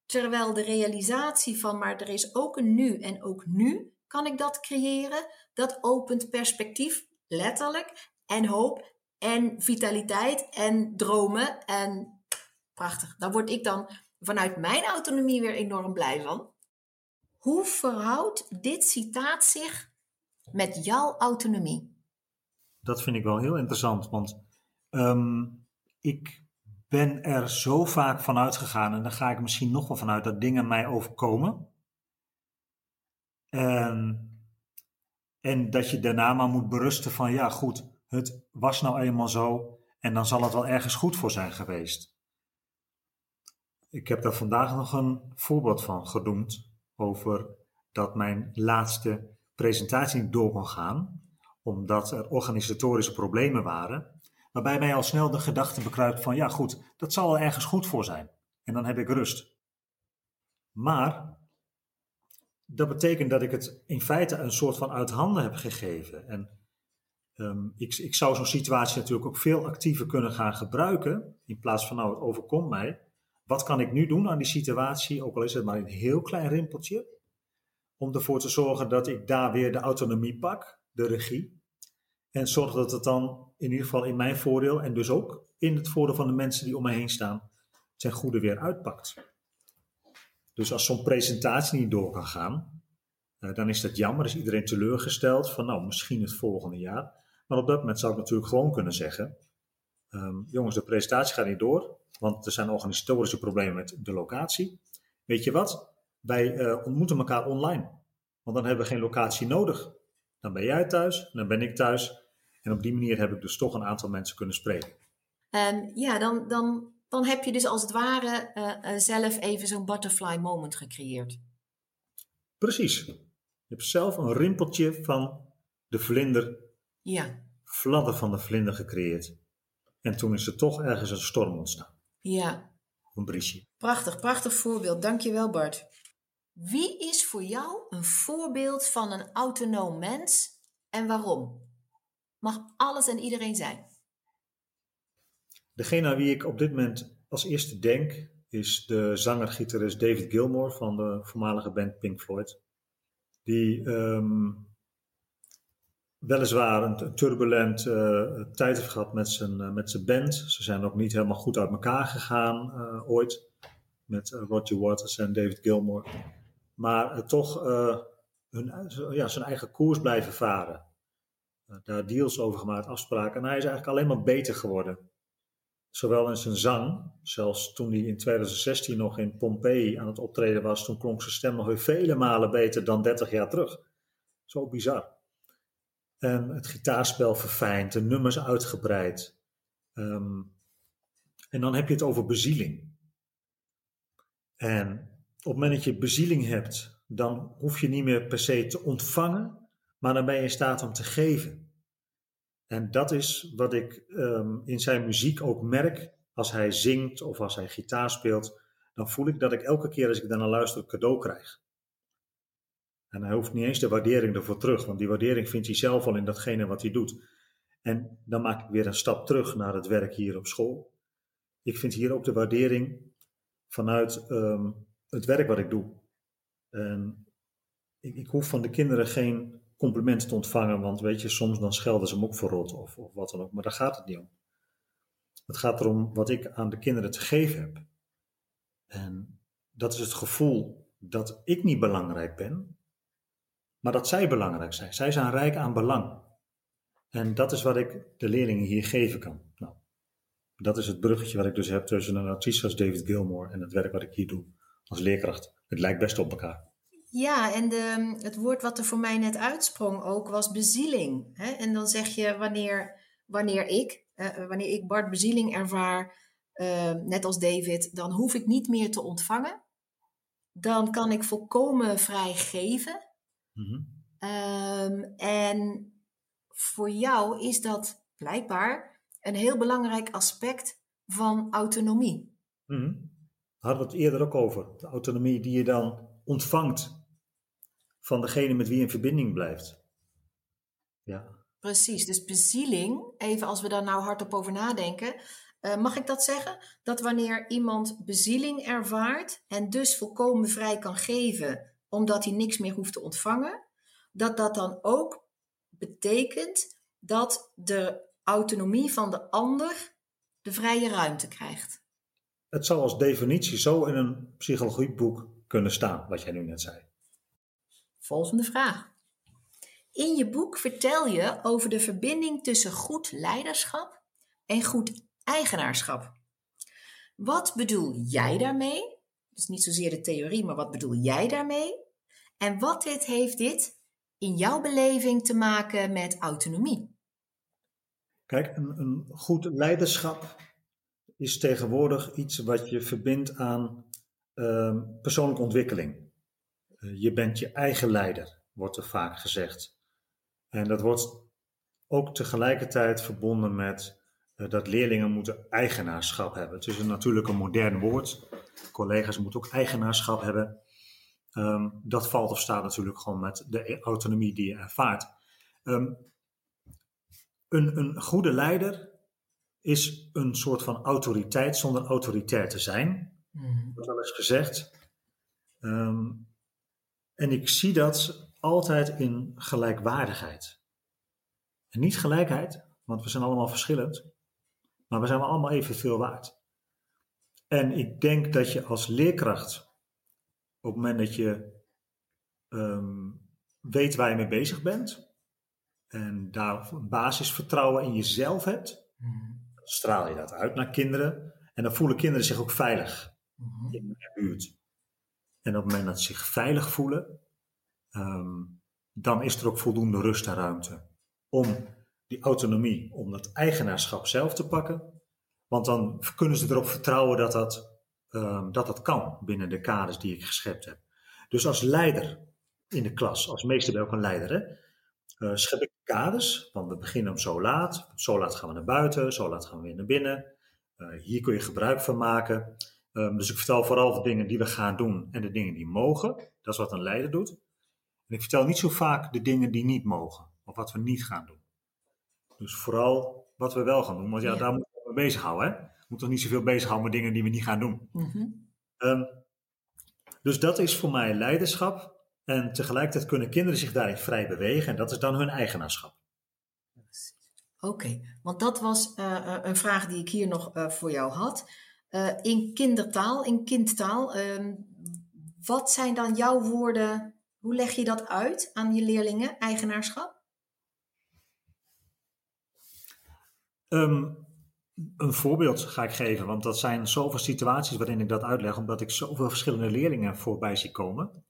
Terwijl de realisatie van, maar er is ook een nu en ook nu kan ik dat creëren, dat opent perspectief, letterlijk, en hoop en vitaliteit en dromen en prachtig. Daar word ik dan vanuit mijn autonomie weer enorm blij van. Hoe verhoudt dit citaat zich met jouw autonomie? Dat vind ik wel heel interessant, want um, ik ben er zo vaak van uitgegaan, en dan ga ik misschien nog wel vanuit dat dingen mij overkomen. En, en dat je daarna maar moet berusten van, ja goed, het was nou eenmaal zo en dan zal het wel ergens goed voor zijn geweest. Ik heb daar vandaag nog een voorbeeld van genoemd over dat mijn laatste presentatie niet door kon gaan, omdat er organisatorische problemen waren, waarbij mij al snel de gedachte bekruipt van ja goed, dat zal wel ergens goed voor zijn. En dan heb ik rust. Maar dat betekent dat ik het in feite een soort van uit handen heb gegeven. En um, ik, ik zou zo'n situatie natuurlijk ook veel actiever kunnen gaan gebruiken, in plaats van nou het overkomt mij. Wat kan ik nu doen aan die situatie, ook al is het maar een heel klein rimpeltje, om ervoor te zorgen dat ik daar weer de autonomie pak, de regie, en zorg dat het dan in ieder geval in mijn voordeel en dus ook in het voordeel van de mensen die om me heen staan, zijn goede weer uitpakt. Dus als zo'n presentatie niet door kan gaan, uh, dan is dat jammer. Is iedereen teleurgesteld van nou, misschien het volgende jaar. Maar op dat moment zou ik natuurlijk gewoon kunnen zeggen, um, jongens, de presentatie gaat niet door, want er zijn organisatorische problemen met de locatie. Weet je wat? Wij uh, ontmoeten elkaar online, want dan hebben we geen locatie nodig. Dan ben jij thuis, dan ben ik thuis. En op die manier heb ik dus toch een aantal mensen kunnen spreken. Um, ja, dan, dan, dan heb je dus als het ware uh, uh, zelf even zo'n butterfly moment gecreëerd. Precies. Je hebt zelf een rimpeltje van de vlinder, ja. fladder van de vlinder gecreëerd. En toen is er toch ergens een storm ontstaan. Ja. Een briesje. Prachtig, prachtig voorbeeld. Dankjewel Bart. Wie is voor jou een voorbeeld van een autonoom mens en waarom? Mag alles en iedereen zijn. Degene aan wie ik op dit moment als eerste denk is de zanger-gitarist David Gilmour van de voormalige band Pink Floyd. Die um, weliswaar een, turbulent uh, tijd heeft gehad met zijn, uh, met zijn band. Ze zijn ook niet helemaal goed uit elkaar gegaan uh, ooit met Roger Waters en David Gilmour. Maar toch hun, ja, zijn eigen koers blijven varen. Daar deals over gemaakt, afspraken. En hij is eigenlijk alleen maar beter geworden. Zowel in zijn zang, zelfs toen hij in 2016 nog in Pompeii aan het optreden was, toen klonk zijn stem nog weer vele malen beter dan 30 jaar terug. Zo bizar. En het gitaarspel verfijnd, de nummers uitgebreid. Ehm, en dan heb je het over bezieling. En op het moment dat je bezieling hebt, dan hoef je niet meer per se te ontvangen, maar dan ben je in staat om te geven. En dat is wat ik ehm, in zijn muziek ook merk. Als hij zingt of als hij gitaar speelt, dan voel ik dat ik elke keer als ik daarnaar luister een cadeau krijg. En hij hoeft niet eens de waardering ervoor terug, want die waardering vindt hij zelf al in datgene wat hij doet. En dan maak ik weer een stap terug naar het werk hier op school. Ik vind hier ook de waardering vanuit ehm, het werk wat ik doe. En ik, ik, hoef van de kinderen geen complimenten te ontvangen, want weet je, soms dan schelden ze hem ook voor rot of, of wat dan ook, maar daar gaat het niet om. Het gaat erom wat ik aan de kinderen te geven heb. En dat is het gevoel dat ik niet belangrijk ben, maar dat zij belangrijk zijn. Zij zijn rijk aan belang. En dat is wat ik de leerlingen hier geven kan. Nou, dat is het bruggetje wat ik dus heb tussen een artiest als David Gilmore en het werk wat ik hier doe als leerkracht. Het lijkt best op elkaar. Ja, en de, het woord wat er voor mij net uitsprong ook was bezieling. Hè? En dan zeg je wanneer, wanneer ik, uh, wanneer ik Bart bezieling ervaar, uh, net als David, dan hoef ik niet meer te ontvangen. Dan kan ik volkomen vrij geven. Mm um, en voor jou is dat blijkbaar een heel belangrijk aspect van autonomie. Mm Hadden we het eerder ook over. De autonomie die je dan ontvangt van degene met wie je in verbinding blijft. Ja. Precies, dus bezieling, even als we daar nou hardop over nadenken, uh, mag ik dat zeggen? Dat wanneer iemand bezieling ervaart en dus volkomen vrij kan geven, omdat hij niks meer hoeft te ontvangen, dat dat dan ook betekent dat de autonomie van de ander de vrije ruimte krijgt. Het zou als definitie zo in een psychologieboek kunnen staan, wat jij nu net zei. Volgende vraag. In je boek vertel je over de verbinding tussen goed leiderschap en goed eigenaarschap. Wat bedoel jij daarmee? Dus niet zozeer de theorie, maar wat bedoel jij daarmee? En wat heeft dit in jouw beleving te maken met autonomie? Kijk, een, een goed leiderschap is tegenwoordig iets wat je verbindt aan uh, persoonlijke ontwikkeling. Uh, je bent je eigen leider, wordt er vaak gezegd. En dat wordt ook tegelijkertijd verbonden met uh, dat leerlingen moeten eigenaarschap hebben. Het is een, natuurlijk een modern woord. Collega's moeten ook eigenaarschap hebben. Um, dat valt of staat natuurlijk gewoon met de autonomie die je ervaart. Um, een, een goede leider is een soort van autoriteit zonder autoritair te zijn. Mm. Dat wel eens gezegd. Um, en ik zie dat altijd in gelijkwaardigheid. En niet gelijkheid, want we zijn allemaal verschillend, maar we zijn allemaal evenveel waard. En ik denk dat je als leerkracht, op het moment dat je um, weet waar je mee bezig bent, en daar een basisvertrouwen in jezelf hebt, mm straal je dat uit naar kinderen. En dan voelen kinderen zich ook veilig mhm. in de buurt. En op het moment dat ze zich veilig voelen, ehm, dan is er ook voldoende rust en ruimte om die autonomie, om dat eigenaarschap zelf te pakken. Want dan kunnen ze erop vertrouwen dat dat, um, dat, dat kan binnen de kaders die ik geschept heb. Dus als leider in de klas, als meester ben ook een leider, hè, uh, schep ik kaders. Want we beginnen om zo laat. Zo laat gaan we naar buiten, zo laat gaan we weer naar binnen. Uh, hier kun je gebruik van maken. Um, dus ik vertel vooral de dingen die we gaan doen en de dingen die mogen. Dat is wat een leider doet. En ik vertel niet zo vaak de dingen die niet mogen. Of wat we niet gaan doen. Dus vooral wat we wel gaan doen. Want ja, daar moeten we mee bezighouden. Hè? We moeten toch niet zoveel bezighouden met dingen die we niet gaan doen. Mm -hmm. um, dus dat is voor mij leiderschap. En tegelijkertijd kunnen kinderen zich daarin vrij bewegen en dat is dan hun eigenaarschap. Oké, want dat was uh, een vraag die ik hier nog uh, voor jou had. Uh, in kindertaal, in kindtaal, ehm, wat zijn dan jouw woorden? Hoe leg je dat uit aan je leerlingen, eigenaarschap? Ehm, een voorbeeld ga ik geven, want dat zijn zoveel situaties waarin ik dat uitleg, omdat ik zoveel verschillende leerlingen voorbij zie komen.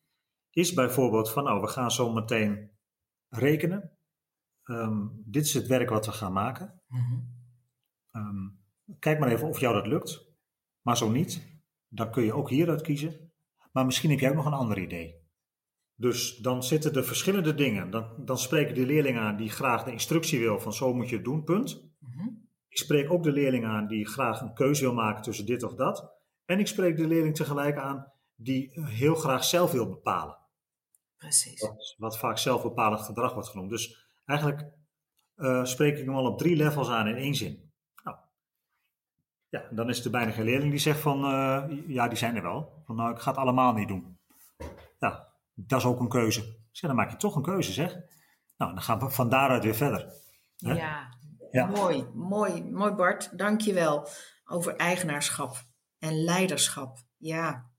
Is bijvoorbeeld van, nou, we gaan zo meteen rekenen. Ehm, dit is het werk wat we gaan maken. Mhm. Ehm, kijk maar even of jou dat lukt. Maar zo niet, dan kun je ook hieruit kiezen. Maar misschien heb jij ook nog een ander idee. Dus dan zitten er verschillende dingen. Dan, dan spreken de leerling aan die graag de instructie wil van zo moet je het doen, punt. Mhm. Ik spreek ook de leerling aan die graag een keuze wil maken tussen dit of dat. En ik spreek de leerling tegelijk aan die heel graag zelf wil bepalen. Precies. Wat, wat vaak zelfbepalend gedrag wordt genoemd. Dus eigenlijk uh, spreek ik hem al op drie levels aan in één zin. Ja, dan is er bijna geen leerling die zegt van, uh, ja, die zijn er wel. Van, nou, ik ga het allemaal niet doen. Ja, dat is ook een keuze. Dan maak je toch een keuze, zeg. Nou, dan gaan we van daaruit weer verder. Ja, ja, mooi, mooi, mooi Bart, dankjewel. Over eigenaarschap en leiderschap. Ja,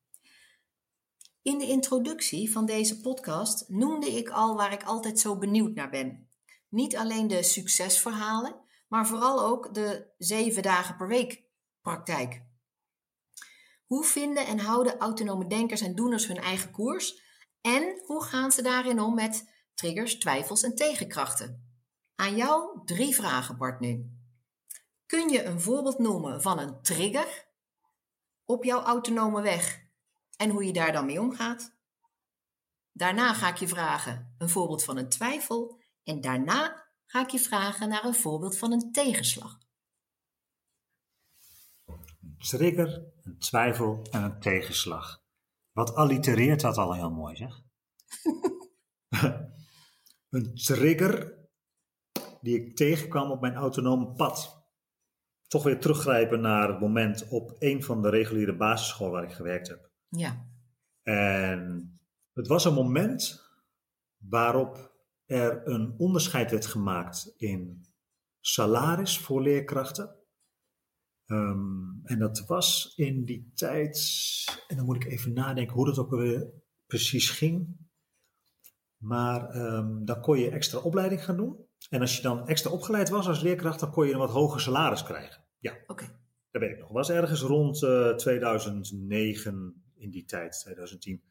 in de introductie van deze podcast noemde ik al waar ik altijd zo benieuwd naar ben. Niet alleen de succesverhalen, maar vooral ook de zeven dagen per week praktijk. Hoe vinden en houden autonome denkers en doeners hun eigen koers? En hoe gaan ze daarin om met triggers, twijfels en tegenkrachten? Aan jou drie vragen, Bart, nu. Kun je een voorbeeld noemen van een trigger op jouw autonome weg en hoe je daar dan mee omgaat. Daarna ga ik je vragen een voorbeeld van een twijfel en daarna ga ik je vragen naar een voorbeeld van een tegenslag. Een trigger, een twijfel en een tegenslag. Wat allitereert dat al heel mooi, zeg? een trigger die ik tegenkwam op mijn autonome pad. Toch weer teruggrijpen naar het moment op een van de reguliere basisscholen waar ik gewerkt heb. Ja. En het was een moment waarop er een onderscheid werd gemaakt in salaris voor leerkrachten. Ehm, en dat was in die tijd, en dan moet ik even nadenken hoe dat ook weer precies ging. Maar um, dan kon je extra opleiding gaan doen. En als je dan extra opgeleid was als leerkracht, dan kon je een wat hoger salaris krijgen. Ja, oké. Dat weet ik nog. Was ergens rond uh, eh, 2009, in die tijd, 2010.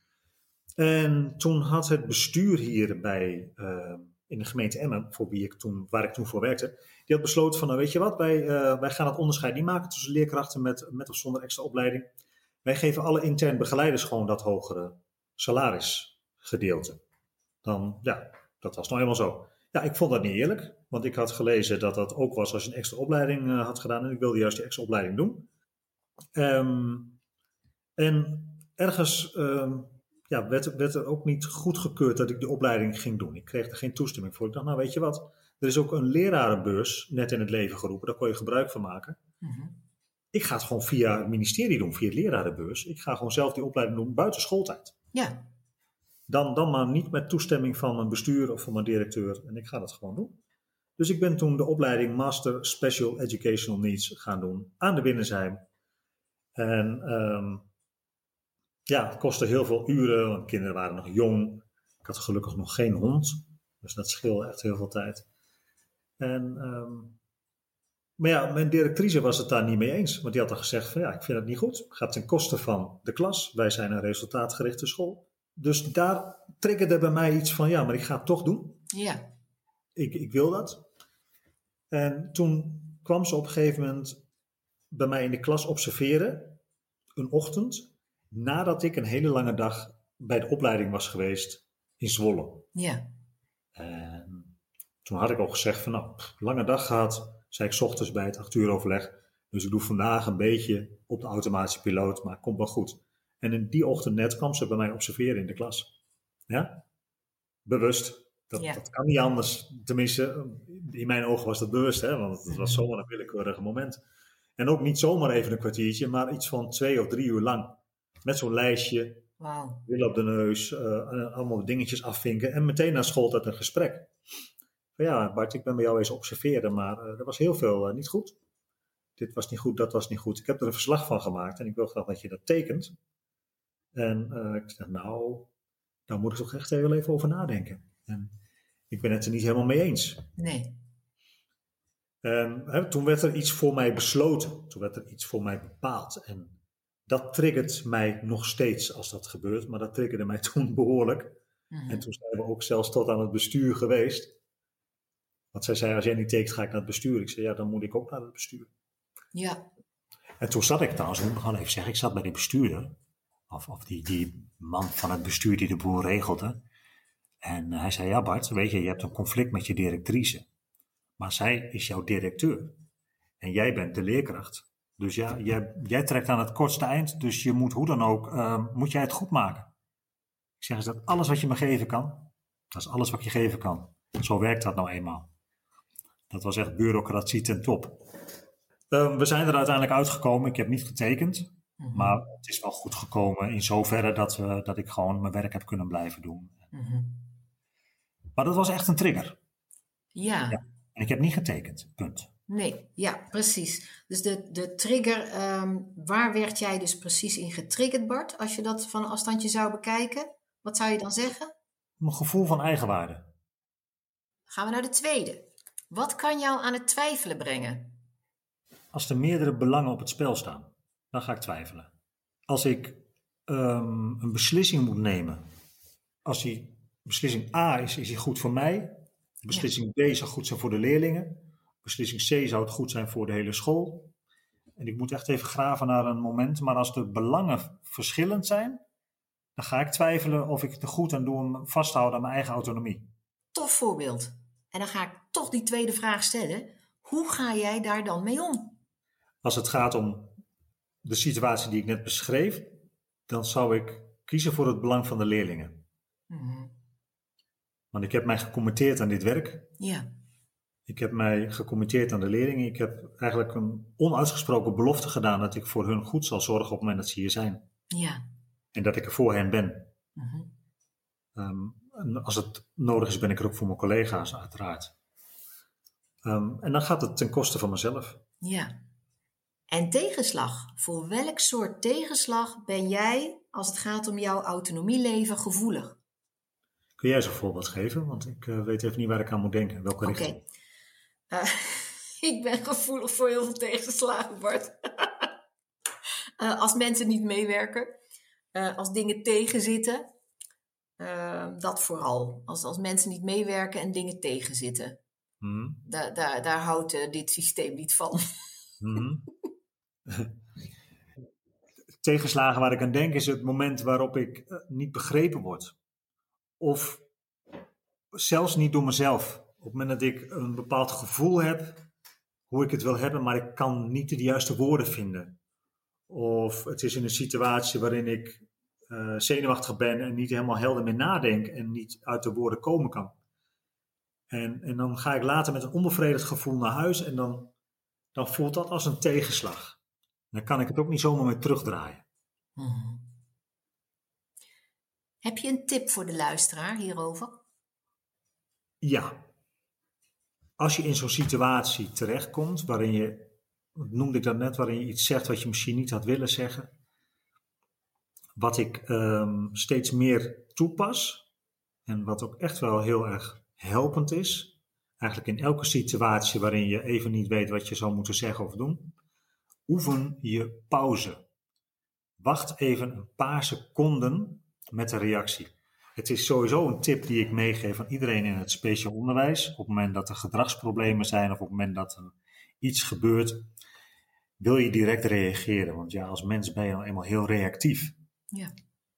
En toen had het bestuur hier bij, uh, in de gemeente Emmen, voor wie ik toen, waar ik toen voor werkte, die had besloten van, nou weet je wat, wij, uh, wij gaan het onderscheid niet maken tussen leerkrachten met, met of zonder extra opleiding. Wij geven alle intern begeleiders gewoon dat hogere salarisgedeelte. Dan, ja, dat was nou helemaal zo. Ja, ik vond dat niet eerlijk, want ik had gelezen dat dat ook was als je een extra opleiding uh, had gedaan en ik wilde juist die extra opleiding doen. Um, en ergens um, ja, werd, werd, er ook niet goedgekeurd dat ik de opleiding ging doen. Ik kreeg er geen toestemming voor. Ik dacht, nou weet je wat, er is ook een lerarenbeurs net in het leven geroepen. Daar kon je gebruik van maken. Mhm. Ik ga het gewoon via het ministerie doen, via het lerarenbeurs. Ik ga gewoon zelf die opleiding doen buiten schooltijd. Ja. Dan, dan maar niet met toestemming van mijn bestuur of van mijn directeur. En ik ga dat gewoon doen. Dus ik ben toen de opleiding Master Special Educational Needs gaan doen aan de Binnensheim. En um, ja, het kostte heel veel uren, want kinderen waren nog jong. Ik had gelukkig nog geen hond, dus dat scheelde echt heel veel tijd. En, um, maar ja, mijn directrice was het daar niet mee eens, want die had al gezegd van ja, ik vind het niet goed. Het gaat ten koste van de klas. Wij zijn een resultaatgerichte school. Dus daar triggerde bij mij iets van ja, maar ik ga het toch doen. Ja. Ik, ik wil dat. En toen kwam ze op een gegeven moment bij mij in de klas observeren, een ochtend nadat ik een hele lange dag bij de opleiding was geweest in Zwolle. Ja. Toen had ik al gezegd van nou, lange dag gehad, zei ik ochtends bij het acht uur overleg. Dus ik doe vandaag een beetje op de automatische piloot, maar het komt wel goed. En in die ochtend net kwam ze bij mij observeren in de klas. Ja? Bewust. Dat, dat kan niet anders. Tenminste, in mijn ogen was dat bewust, hè? want het was zomaar een willekeurig moment. En ook niet zomaar even een kwartiertje, maar iets van twee of drie uur lang. Met zo'n lijstje. Wil op de neus. Uh, allemaal dingetjes afvinken. En meteen na school dat een gesprek. Van ja, Bart, ik ben bij jou eens observeren, maar uh, er was heel veel uh, niet goed. Dit was niet goed, dat was niet goed. Ik heb er een verslag van gemaakt en ik wil graag dat je dat tekent. En ik zeg, nou, daar moet ik toch echt heel even over nadenken. En ik ben het er niet helemaal mee eens. Nee. En, hè, toen werd er iets voor mij besloten. Toen werd er iets voor mij bepaald. En dat triggert mij nog steeds als dat gebeurt. Maar dat triggerde mij toen behoorlijk. Mhm. En toen zijn we ook zelfs tot aan het bestuur geweest. Want zij zei, als jij niet tekent, ga ik naar het bestuur. Ik zei, ja, dan moet ik ook naar het bestuur. Ja. En toen zat ik trouwens, moet ik gewoon even zeggen, ik zat bij die bestuurder. Of, of die, die man van het bestuur die de boel regelde. En hij zei, ja Bart, weet je, je hebt een conflict met je directrice. Maar zij is jouw directeur. En jij bent de leerkracht. Dus ja, jij, jij trekt aan het kortste eind. Dus je moet hoe dan ook, eh, moet jij het goed maken. Ik zeg, is dat alles wat je me geven kan? Dat is alles wat je geven kan. Zo werkt dat nou eenmaal. Dat was echt bureaucratie ten top. Eh, we zijn er uiteindelijk uitgekomen. Ik heb niet getekend. Mhm. Maar het is wel goed gekomen in zoverre dat, we, dat ik gewoon mijn werk heb kunnen blijven doen. Mhm. Maar dat was echt een trigger. Ja. Ja. En ik heb niet getekend. Punt. Nee, ja, precies. Dus de, de trigger, ehm, waar werd jij dus precies in getriggerd, Bart? Als je dat van een afstandje zou bekijken, wat zou je dan zeggen? Mijn gevoel van eigenwaarde. Dan gaan we naar de tweede. Wat kan jou aan het twijfelen brengen? Als er meerdere belangen op het spel staan, dan ga ik twijfelen. Als ik ehm, een beslissing moet nemen, als die beslissing A is, is die goed voor mij. Beslissing B zou goed zijn voor de leerlingen. Beslissing C zou het goed zijn voor de hele school. En ik moet echt even graven naar een moment. Maar als de belangen verschillend zijn, dan ga ik twijfelen of ik er goed aan doe om vasthouden aan mijn eigen autonomie. Tof voorbeeld. En dan ga ik toch die tweede vraag stellen. Hoe ga jij daar dan mee om? Als het gaat om de situatie die ik net beschreef, dan zou ik kiezen voor het belang van de leerlingen. Mhm. Want ik heb mij gecommitteerd aan dit werk. Ja. Ik heb mij gecommitteerd aan de leerlingen. Ik heb eigenlijk een onuitgesproken belofte gedaan dat ik voor hun goed zal zorgen op het moment dat ze hier zijn. Ja. En dat ik er voor hen ben. Mhm. Ehm, en als het nodig is, ben ik er ook voor mijn collega's, uiteraard. Ehm, en dan gaat het ten koste van mezelf. Ja. En tegenslag. Voor welk soort tegenslag ben jij, als het gaat om jouw autonomieleven, gevoelig? Kun jij eens een voorbeeld geven? Want ik eh, weet even niet waar ik aan moet denken. Welke Oké. richting? Eh, ik ben gevoelig voor heel veel tegenslagen, Bart. Eh, als mensen niet meewerken, als dingen tegenzitten, eh, dat vooral. Als, als mensen niet meewerken en dingen tegenzitten. Mhm. Daar, daar, daar houdt eh, dit systeem niet van. Mhm. Tegenslagen waar ik aan denk is het moment waarop ik eh, niet begrepen word. Of zelfs niet door mezelf. Op het moment dat ik een bepaald gevoel heb, hoe ik het wil hebben, maar ik kan niet de juiste woorden vinden. Of het is in een situatie waarin ik eh, zenuwachtig ben en niet helemaal helder meer nadenk en niet uit de woorden komen kan. En, en dan ga ik later met een onbevredigd gevoel naar huis en dan, dan voelt dat als een tegenslag. Dan kan ik het ook niet zomaar meer terugdraaien. Mhm. Heb je een tip voor de luisteraar hierover? Ja. Als je in zo'n situatie terechtkomt waarin je, noemde ik dat net, waarin je iets zegt wat je misschien niet had willen zeggen. Wat ik ehm, steeds meer toepas en wat ook echt wel heel erg helpend is. Eigenlijk in elke situatie waarin je even niet weet wat je zou moeten zeggen of doen. Oefen je pauze. Wacht even een paar seconden met de reactie. Het is sowieso een tip die ik meegeef aan iedereen in het speciaal onderwijs. Op het moment dat er gedragsproblemen zijn of op het moment dat er iets gebeurt, wil je direct reageren. Want ja, als mens ben je nou eenmaal heel reactief. Ja.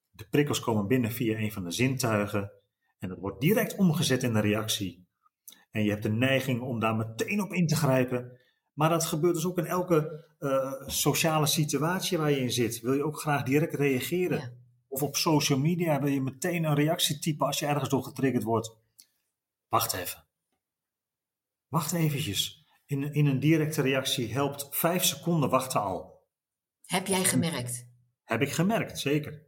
De prikkels komen binnen via een van de zintuigen en dat wordt direct omgezet in een reactie. En je hebt de neiging om daar meteen op in te grijpen. Maar dat gebeurt dus ook in elke eh, sociale situatie waar je in zit. Wil je ook graag direct reageren? Ja. Of op social media wil je meteen een reactie typen als je ergens door getriggerd wordt. Wacht even. Wacht eventjes. In, in een directe reactie helpt vijf seconden wachten al. Heb jij gemerkt? Heb ik gemerkt, zeker.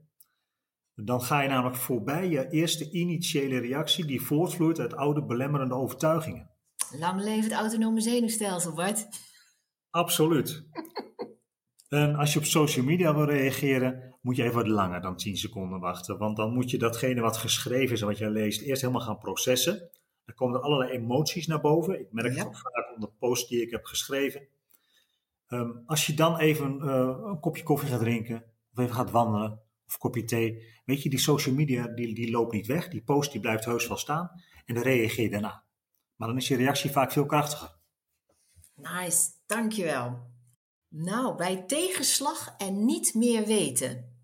Dan ga je namelijk voorbij je eerste initiële reactie die voortvloeit uit oude belemmerende overtuigingen. Lang leeft het autonome zenuwstelsel, Bart. Absoluut. En als je op social media wil reageren, moet je even wat langer dan 10 seconden wachten. Want dan moet je datgene wat geschreven is en wat jij leest eerst helemaal gaan processen. Dan komen er allerlei emoties naar boven. Ik merk het ook vaak onder posts die ik heb geschreven. Ehm, als je dan even uh, een kopje koffie gaat drinken, of even gaat wandelen, of een kopje thee. Weet je, die social media die, die loopt niet weg. Die post die blijft heus wel staan. En dan reageer je daarna. Maar dan is je reactie vaak veel krachtiger. Nice, dankjewel. Nou, bij tegenslag en niet meer weten.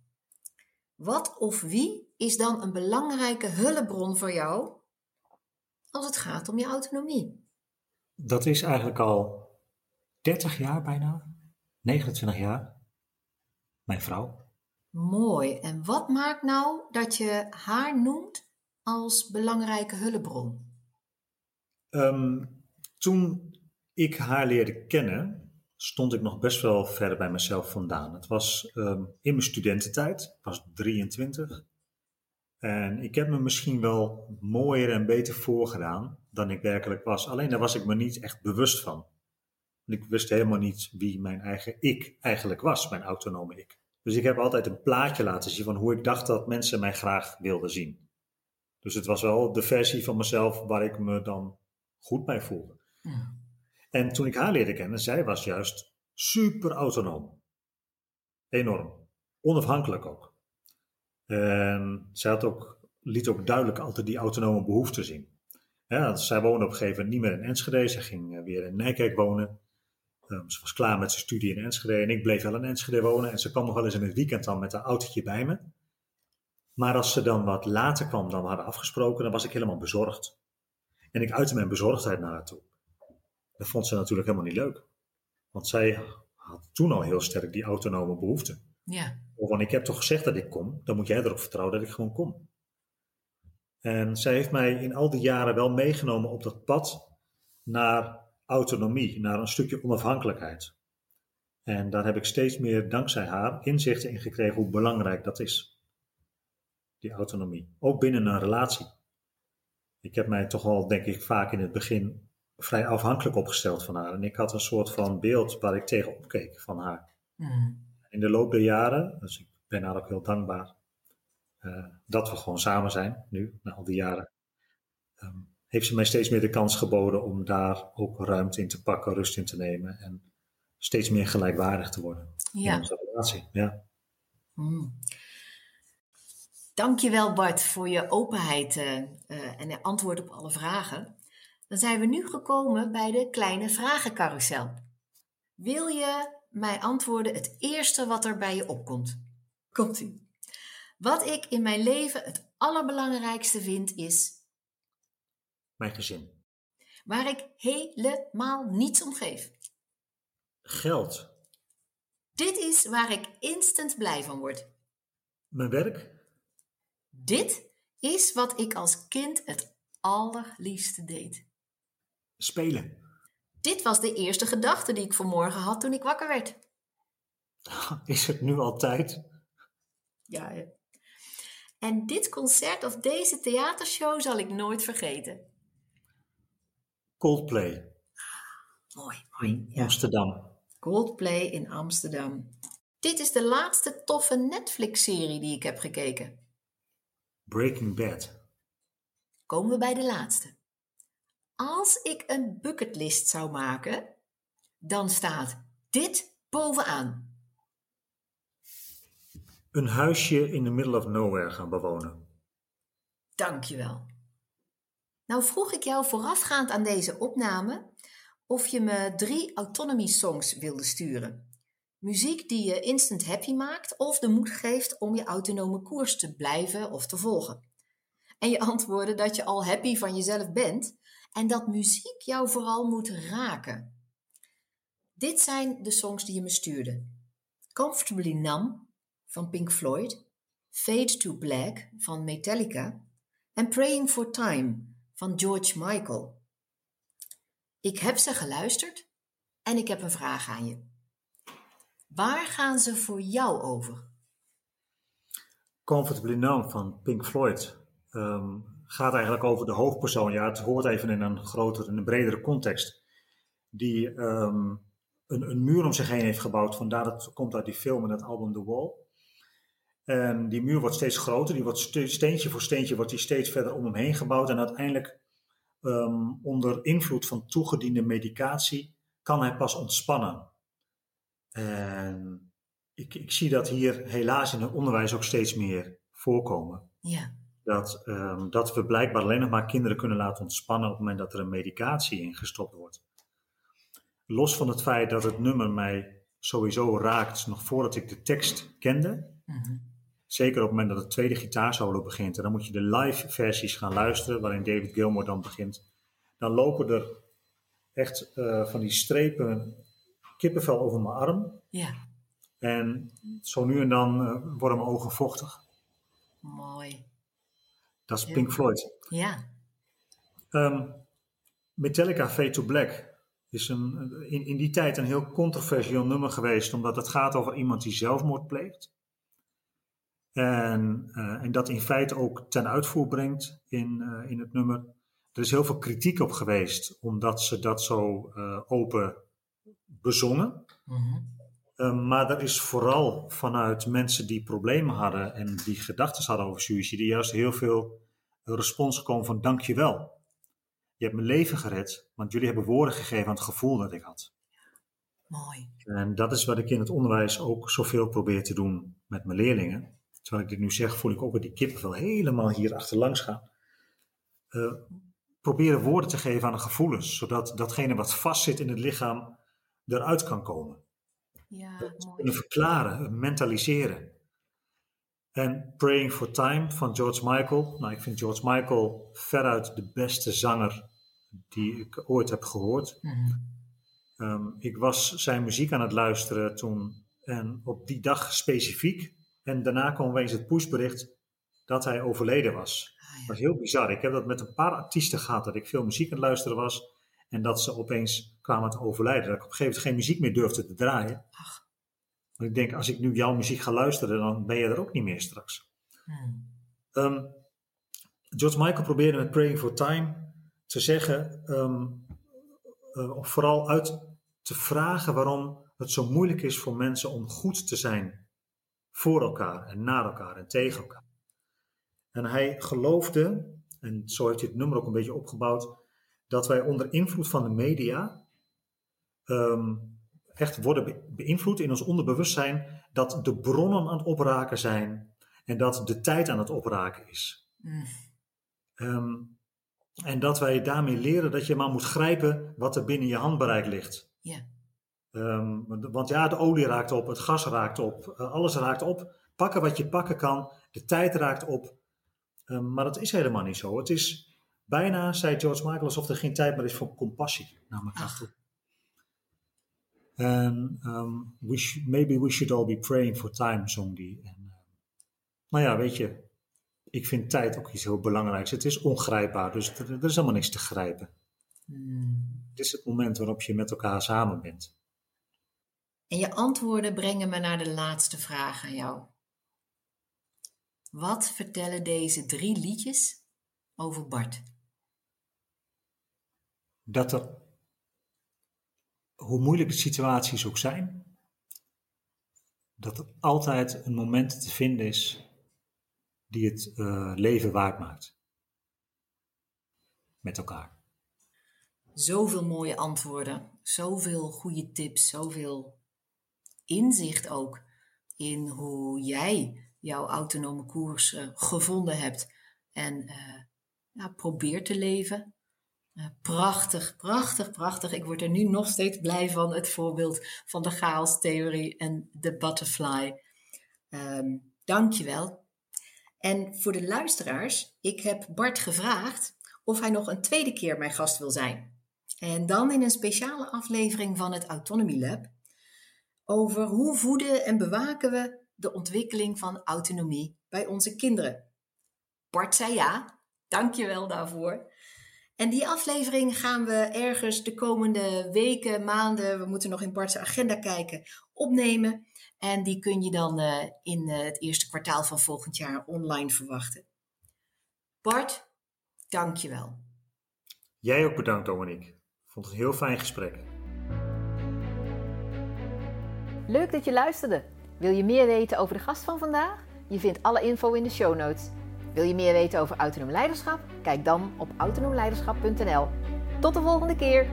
Wat of wie is dan een belangrijke hulpbron voor jou als het gaat om je autonomie? Dat is eigenlijk al 30 jaar bijna, 29 jaar, mijn vrouw. Mooi. En wat maakt nou dat je haar noemt als belangrijke hulpbron? Ehm, toen ik haar leerde kennen, stond ik nog best wel ver bij mezelf vandaan. Het was ehm, in mijn studententijd, ik was 23. En ik heb me misschien wel mooier en beter voorgedaan dan ik werkelijk was. Alleen daar was ik me niet echt bewust van. Ik wist helemaal niet wie mijn eigen ik eigenlijk was, mijn autonome ik. Dus ik heb altijd een plaatje laten zien van hoe ik dacht dat mensen mij graag wilden zien. Dus het was wel de versie van mezelf waar ik me dan goed bij voelde. Ja. En toen ik haar leerde kennen, zij was juist super autonoom. Enorm. Onafhankelijk ook. En zij had ook, liet ook duidelijk altijd die autonome behoefte zien. Ja, zij woonde op een gegeven moment niet meer in Enschede. Ze ging eh, weer in Nijkerk wonen. Um, ze was klaar met zijn studie in Enschede en ik bleef wel in Enschede wonen. En ze kwam nog wel eens in het weekend dan met haar autootje bij me. Maar als ze dan wat later kwam dan we hadden afgesproken, dan was ik helemaal bezorgd. En ik uitte mijn bezorgdheid naar haar toe. Dat vond ze natuurlijk helemaal niet leuk. Want zij had toen al heel sterk die autonome behoefte. Ja. Want ik heb toch gezegd dat ik kom, dan moet jij erop vertrouwen dat ik gewoon kom. En zij heeft mij in al die jaren wel meegenomen op dat pad naar autonomie, naar een stukje onafhankelijkheid. En daar heb ik steeds meer, dankzij haar, inzichten in gekregen hoe belangrijk dat is. Die autonomie. Ook binnen een relatie. Ik heb mij toch wel, denk ik, vaak in het begin vrij afhankelijk opgesteld van haar. En ik had een soort van beeld waar ik tegen opkeek van haar. Mm. In de loop der jaren, dus ik ben haar ook heel dankbaar uh, dat we gewoon samen zijn nu, na al die jaren. Um, heeft ze mij steeds meer de kans geboden om daar ook ruimte in te pakken, rust in te nemen en steeds meer gelijkwaardig te worden ja. in onze relatie. Ja. Mm. Dankjewel Bart voor je openheid uh, uh, en de antwoord op alle vragen. Dan zijn we nu gekomen bij de kleine vragencarousel. Wil je mij antwoorden het eerste wat er bij je opkomt? Komt-ie. Wat ik in mijn leven het allerbelangrijkste vind is mijn gezin. Waar ik helemaal niets om geef. Geld. Dit is waar ik instant blij van word. Mijn werk. Dit is wat ik als kind het allerliefste deed. Spelen. Dit was de eerste gedachte die ik vanmorgen had toen ik wakker werd. Is het nu altijd? Ja. En dit concert of deze theatershow zal ik nooit vergeten. Coldplay. mooi, mooi. Amsterdam. Coldplay in Amsterdam. Dit is de laatste toffe Netflix-serie die ik heb gekeken. Breaking Bad. Komen we bij de laatste. Als ik een bucketlist zou maken, dan staat dit bovenaan. Een huisje in the middle of nowhere gaan bewonen. Dankjewel. Nou vroeg ik jou voorafgaand aan deze opname of je me drie autonomy songs wilde sturen. Muziek die je instant happy maakt of de moed geeft om je autonome koers te blijven of te volgen. En je antwoordde dat je al happy van jezelf bent en dat muziek jou vooral moet raken. Dit zijn de songs die je me stuurde. Comfortably Numb van Pink Floyd, Fade to Black van Metallica en Praying for Time van George Michael. Ik heb ze geluisterd en ik heb een vraag aan je. Waar gaan ze voor jou over? Comfortably Numb van Pink Floyd um, gaat eigenlijk over de hoofdpersoon. Ja, het hoort even in een grotere, een bredere context. Die um, een, een muur om zich heen heeft gebouwd. Vandaar dat komt uit die film en het album The Wall. En die muur wordt steeds groter, die wordt steentje voor steentje wordt die steeds verder om hem heen gebouwd. En uiteindelijk, ehm, onder invloed van toegediende medicatie, kan hij pas ontspannen. En ik, ik zie dat hier helaas in het onderwijs ook steeds meer voorkomen. Ja. Dat, ehm, dat we blijkbaar alleen nog maar kinderen kunnen laten ontspannen op het moment dat er een medicatie in gestopt wordt. Los van het feit dat het nummer mij sowieso raakt, nog voordat ik de tekst kende. Mhm. Zeker op het moment dat het tweede gitaarsolo begint. En dan moet je de live versies gaan luisteren, waarin David Gilmour dan begint. Dan lopen er echt uh, van die strepen kippenvel over mijn arm. Ja. En zo nu en dan uh, worden mijn ogen vochtig. Mooi. Dat is Pink Floyd. Ja. Um, Metallica Fade to Black is een, in, in die tijd een heel controversieel nummer geweest, omdat het gaat over iemand die zelfmoord pleegt. En, uh, en dat in feite ook ten uitvoer brengt in, uh, in het nummer. Er is heel veel kritiek op geweest, omdat ze dat zo uh, open bezongen. -hmm. maar er is vooral vanuit mensen die problemen hadden en die gedachten hadden over suïcide, juist heel veel respons gekomen van dankjewel. Je hebt mijn leven gered, want jullie hebben woorden gegeven aan het gevoel dat ik had. Mooi. En dat is wat ik in het onderwijs ook zoveel probeer te doen met mijn leerlingen. Terwijl ik dit nu zeg, voel ik ook weer die kippenvel helemaal hier achterlangs gaan. Uh, proberen woorden te geven aan de gevoelens, zodat datgene wat vastzit in het lichaam eruit kan komen. Ja, mooi. Kunnen verklaren, mentaliseren. En Praying for Time van George Michael. Nou, ik vind George Michael veruit de beste zanger die ik ooit heb gehoord. Mm um, ik was zijn muziek aan het luisteren toen en op die dag specifiek. En daarna kwam opeens het pushbericht dat hij overleden was. Ah, ja. Dat was heel bizar. Ik heb dat met een paar artiesten gehad, dat ik veel muziek aan het luisteren was. En dat ze opeens kwamen te overlijden. Dat ik op een gegeven moment geen muziek meer durfde te draaien. Ach. Want ik denk, als ik nu jouw muziek ga luisteren, dan ben je er ook niet meer straks. Hmm. Um, George Michael probeerde met Praying for Time te zeggen, um, uh, vooral uit te vragen waarom het zo moeilijk is voor mensen om goed te zijn voor elkaar en naar elkaar en tegen elkaar. En hij geloofde, en zo heeft hij het nummer ook een beetje opgebouwd, dat wij onder invloed van de media um, echt worden beïnvloed in ons onderbewustzijn dat de bronnen aan het opraken zijn en dat de tijd aan het opraken is. Mm. Um, en dat wij daarmee leren dat je maar moet grijpen wat er binnen je handbereik ligt. Yeah. Um, want ja, de olie raakt op, het gas raakt op, uh, alles raakt op. Pakken wat je pakken kan, de tijd raakt op. Um, maar dat is helemaal niet zo. Het is bijna, zei George Michael, alsof er geen tijd meer is voor compassie naar elkaar toe. En um, we maybe we should all be praying for time, zong die. En, uh, nou ja, weet je, ik vind tijd ook iets heel belangrijks. Het is ongrijpbaar, dus er, er is helemaal niks te grijpen. Hmm. Het is het moment waarop je met elkaar samen bent. En je antwoorden brengen me naar de laatste vraag aan jou. Wat vertellen deze drie liedjes over Bart? Dat er hoe moeilijk de situaties ook zijn, dat er altijd een moment te vinden is die het uh, leven waard maakt. Met elkaar. Zoveel mooie antwoorden, zoveel goede tips, zoveel inzicht ook in hoe jij jouw autonome koers uh, gevonden hebt en uh, ja, probeert te leven prachtig, prachtig, prachtig. Ik word er nu nog steeds blij van. Het voorbeeld van de chaos-theorie en de butterfly. Um, Dank je wel. En voor de luisteraars, ik heb Bart gevraagd of hij nog een tweede keer mijn gast wil zijn. En dan in een speciale aflevering van het Autonomy Lab over hoe voeden en bewaken we de ontwikkeling van autonomie bij onze kinderen. Bart zei ja, dank je wel daarvoor. En die aflevering gaan we ergens de komende weken, maanden, we moeten nog in Bart's agenda kijken, opnemen. En die kun je dan uh, in uh, het eerste kwartaal van volgend jaar online verwachten. Bart, dankjewel. Jij ook bedankt, Dominique. Vond het een heel fijn gesprek. Leuk dat je luisterde. Wil je meer weten over de gast van vandaag? Je vindt alle info in de show notes. Wil je meer weten over autonoom leiderschap? Kijk dan op autonoomleiderschap.nl. Tot de volgende keer!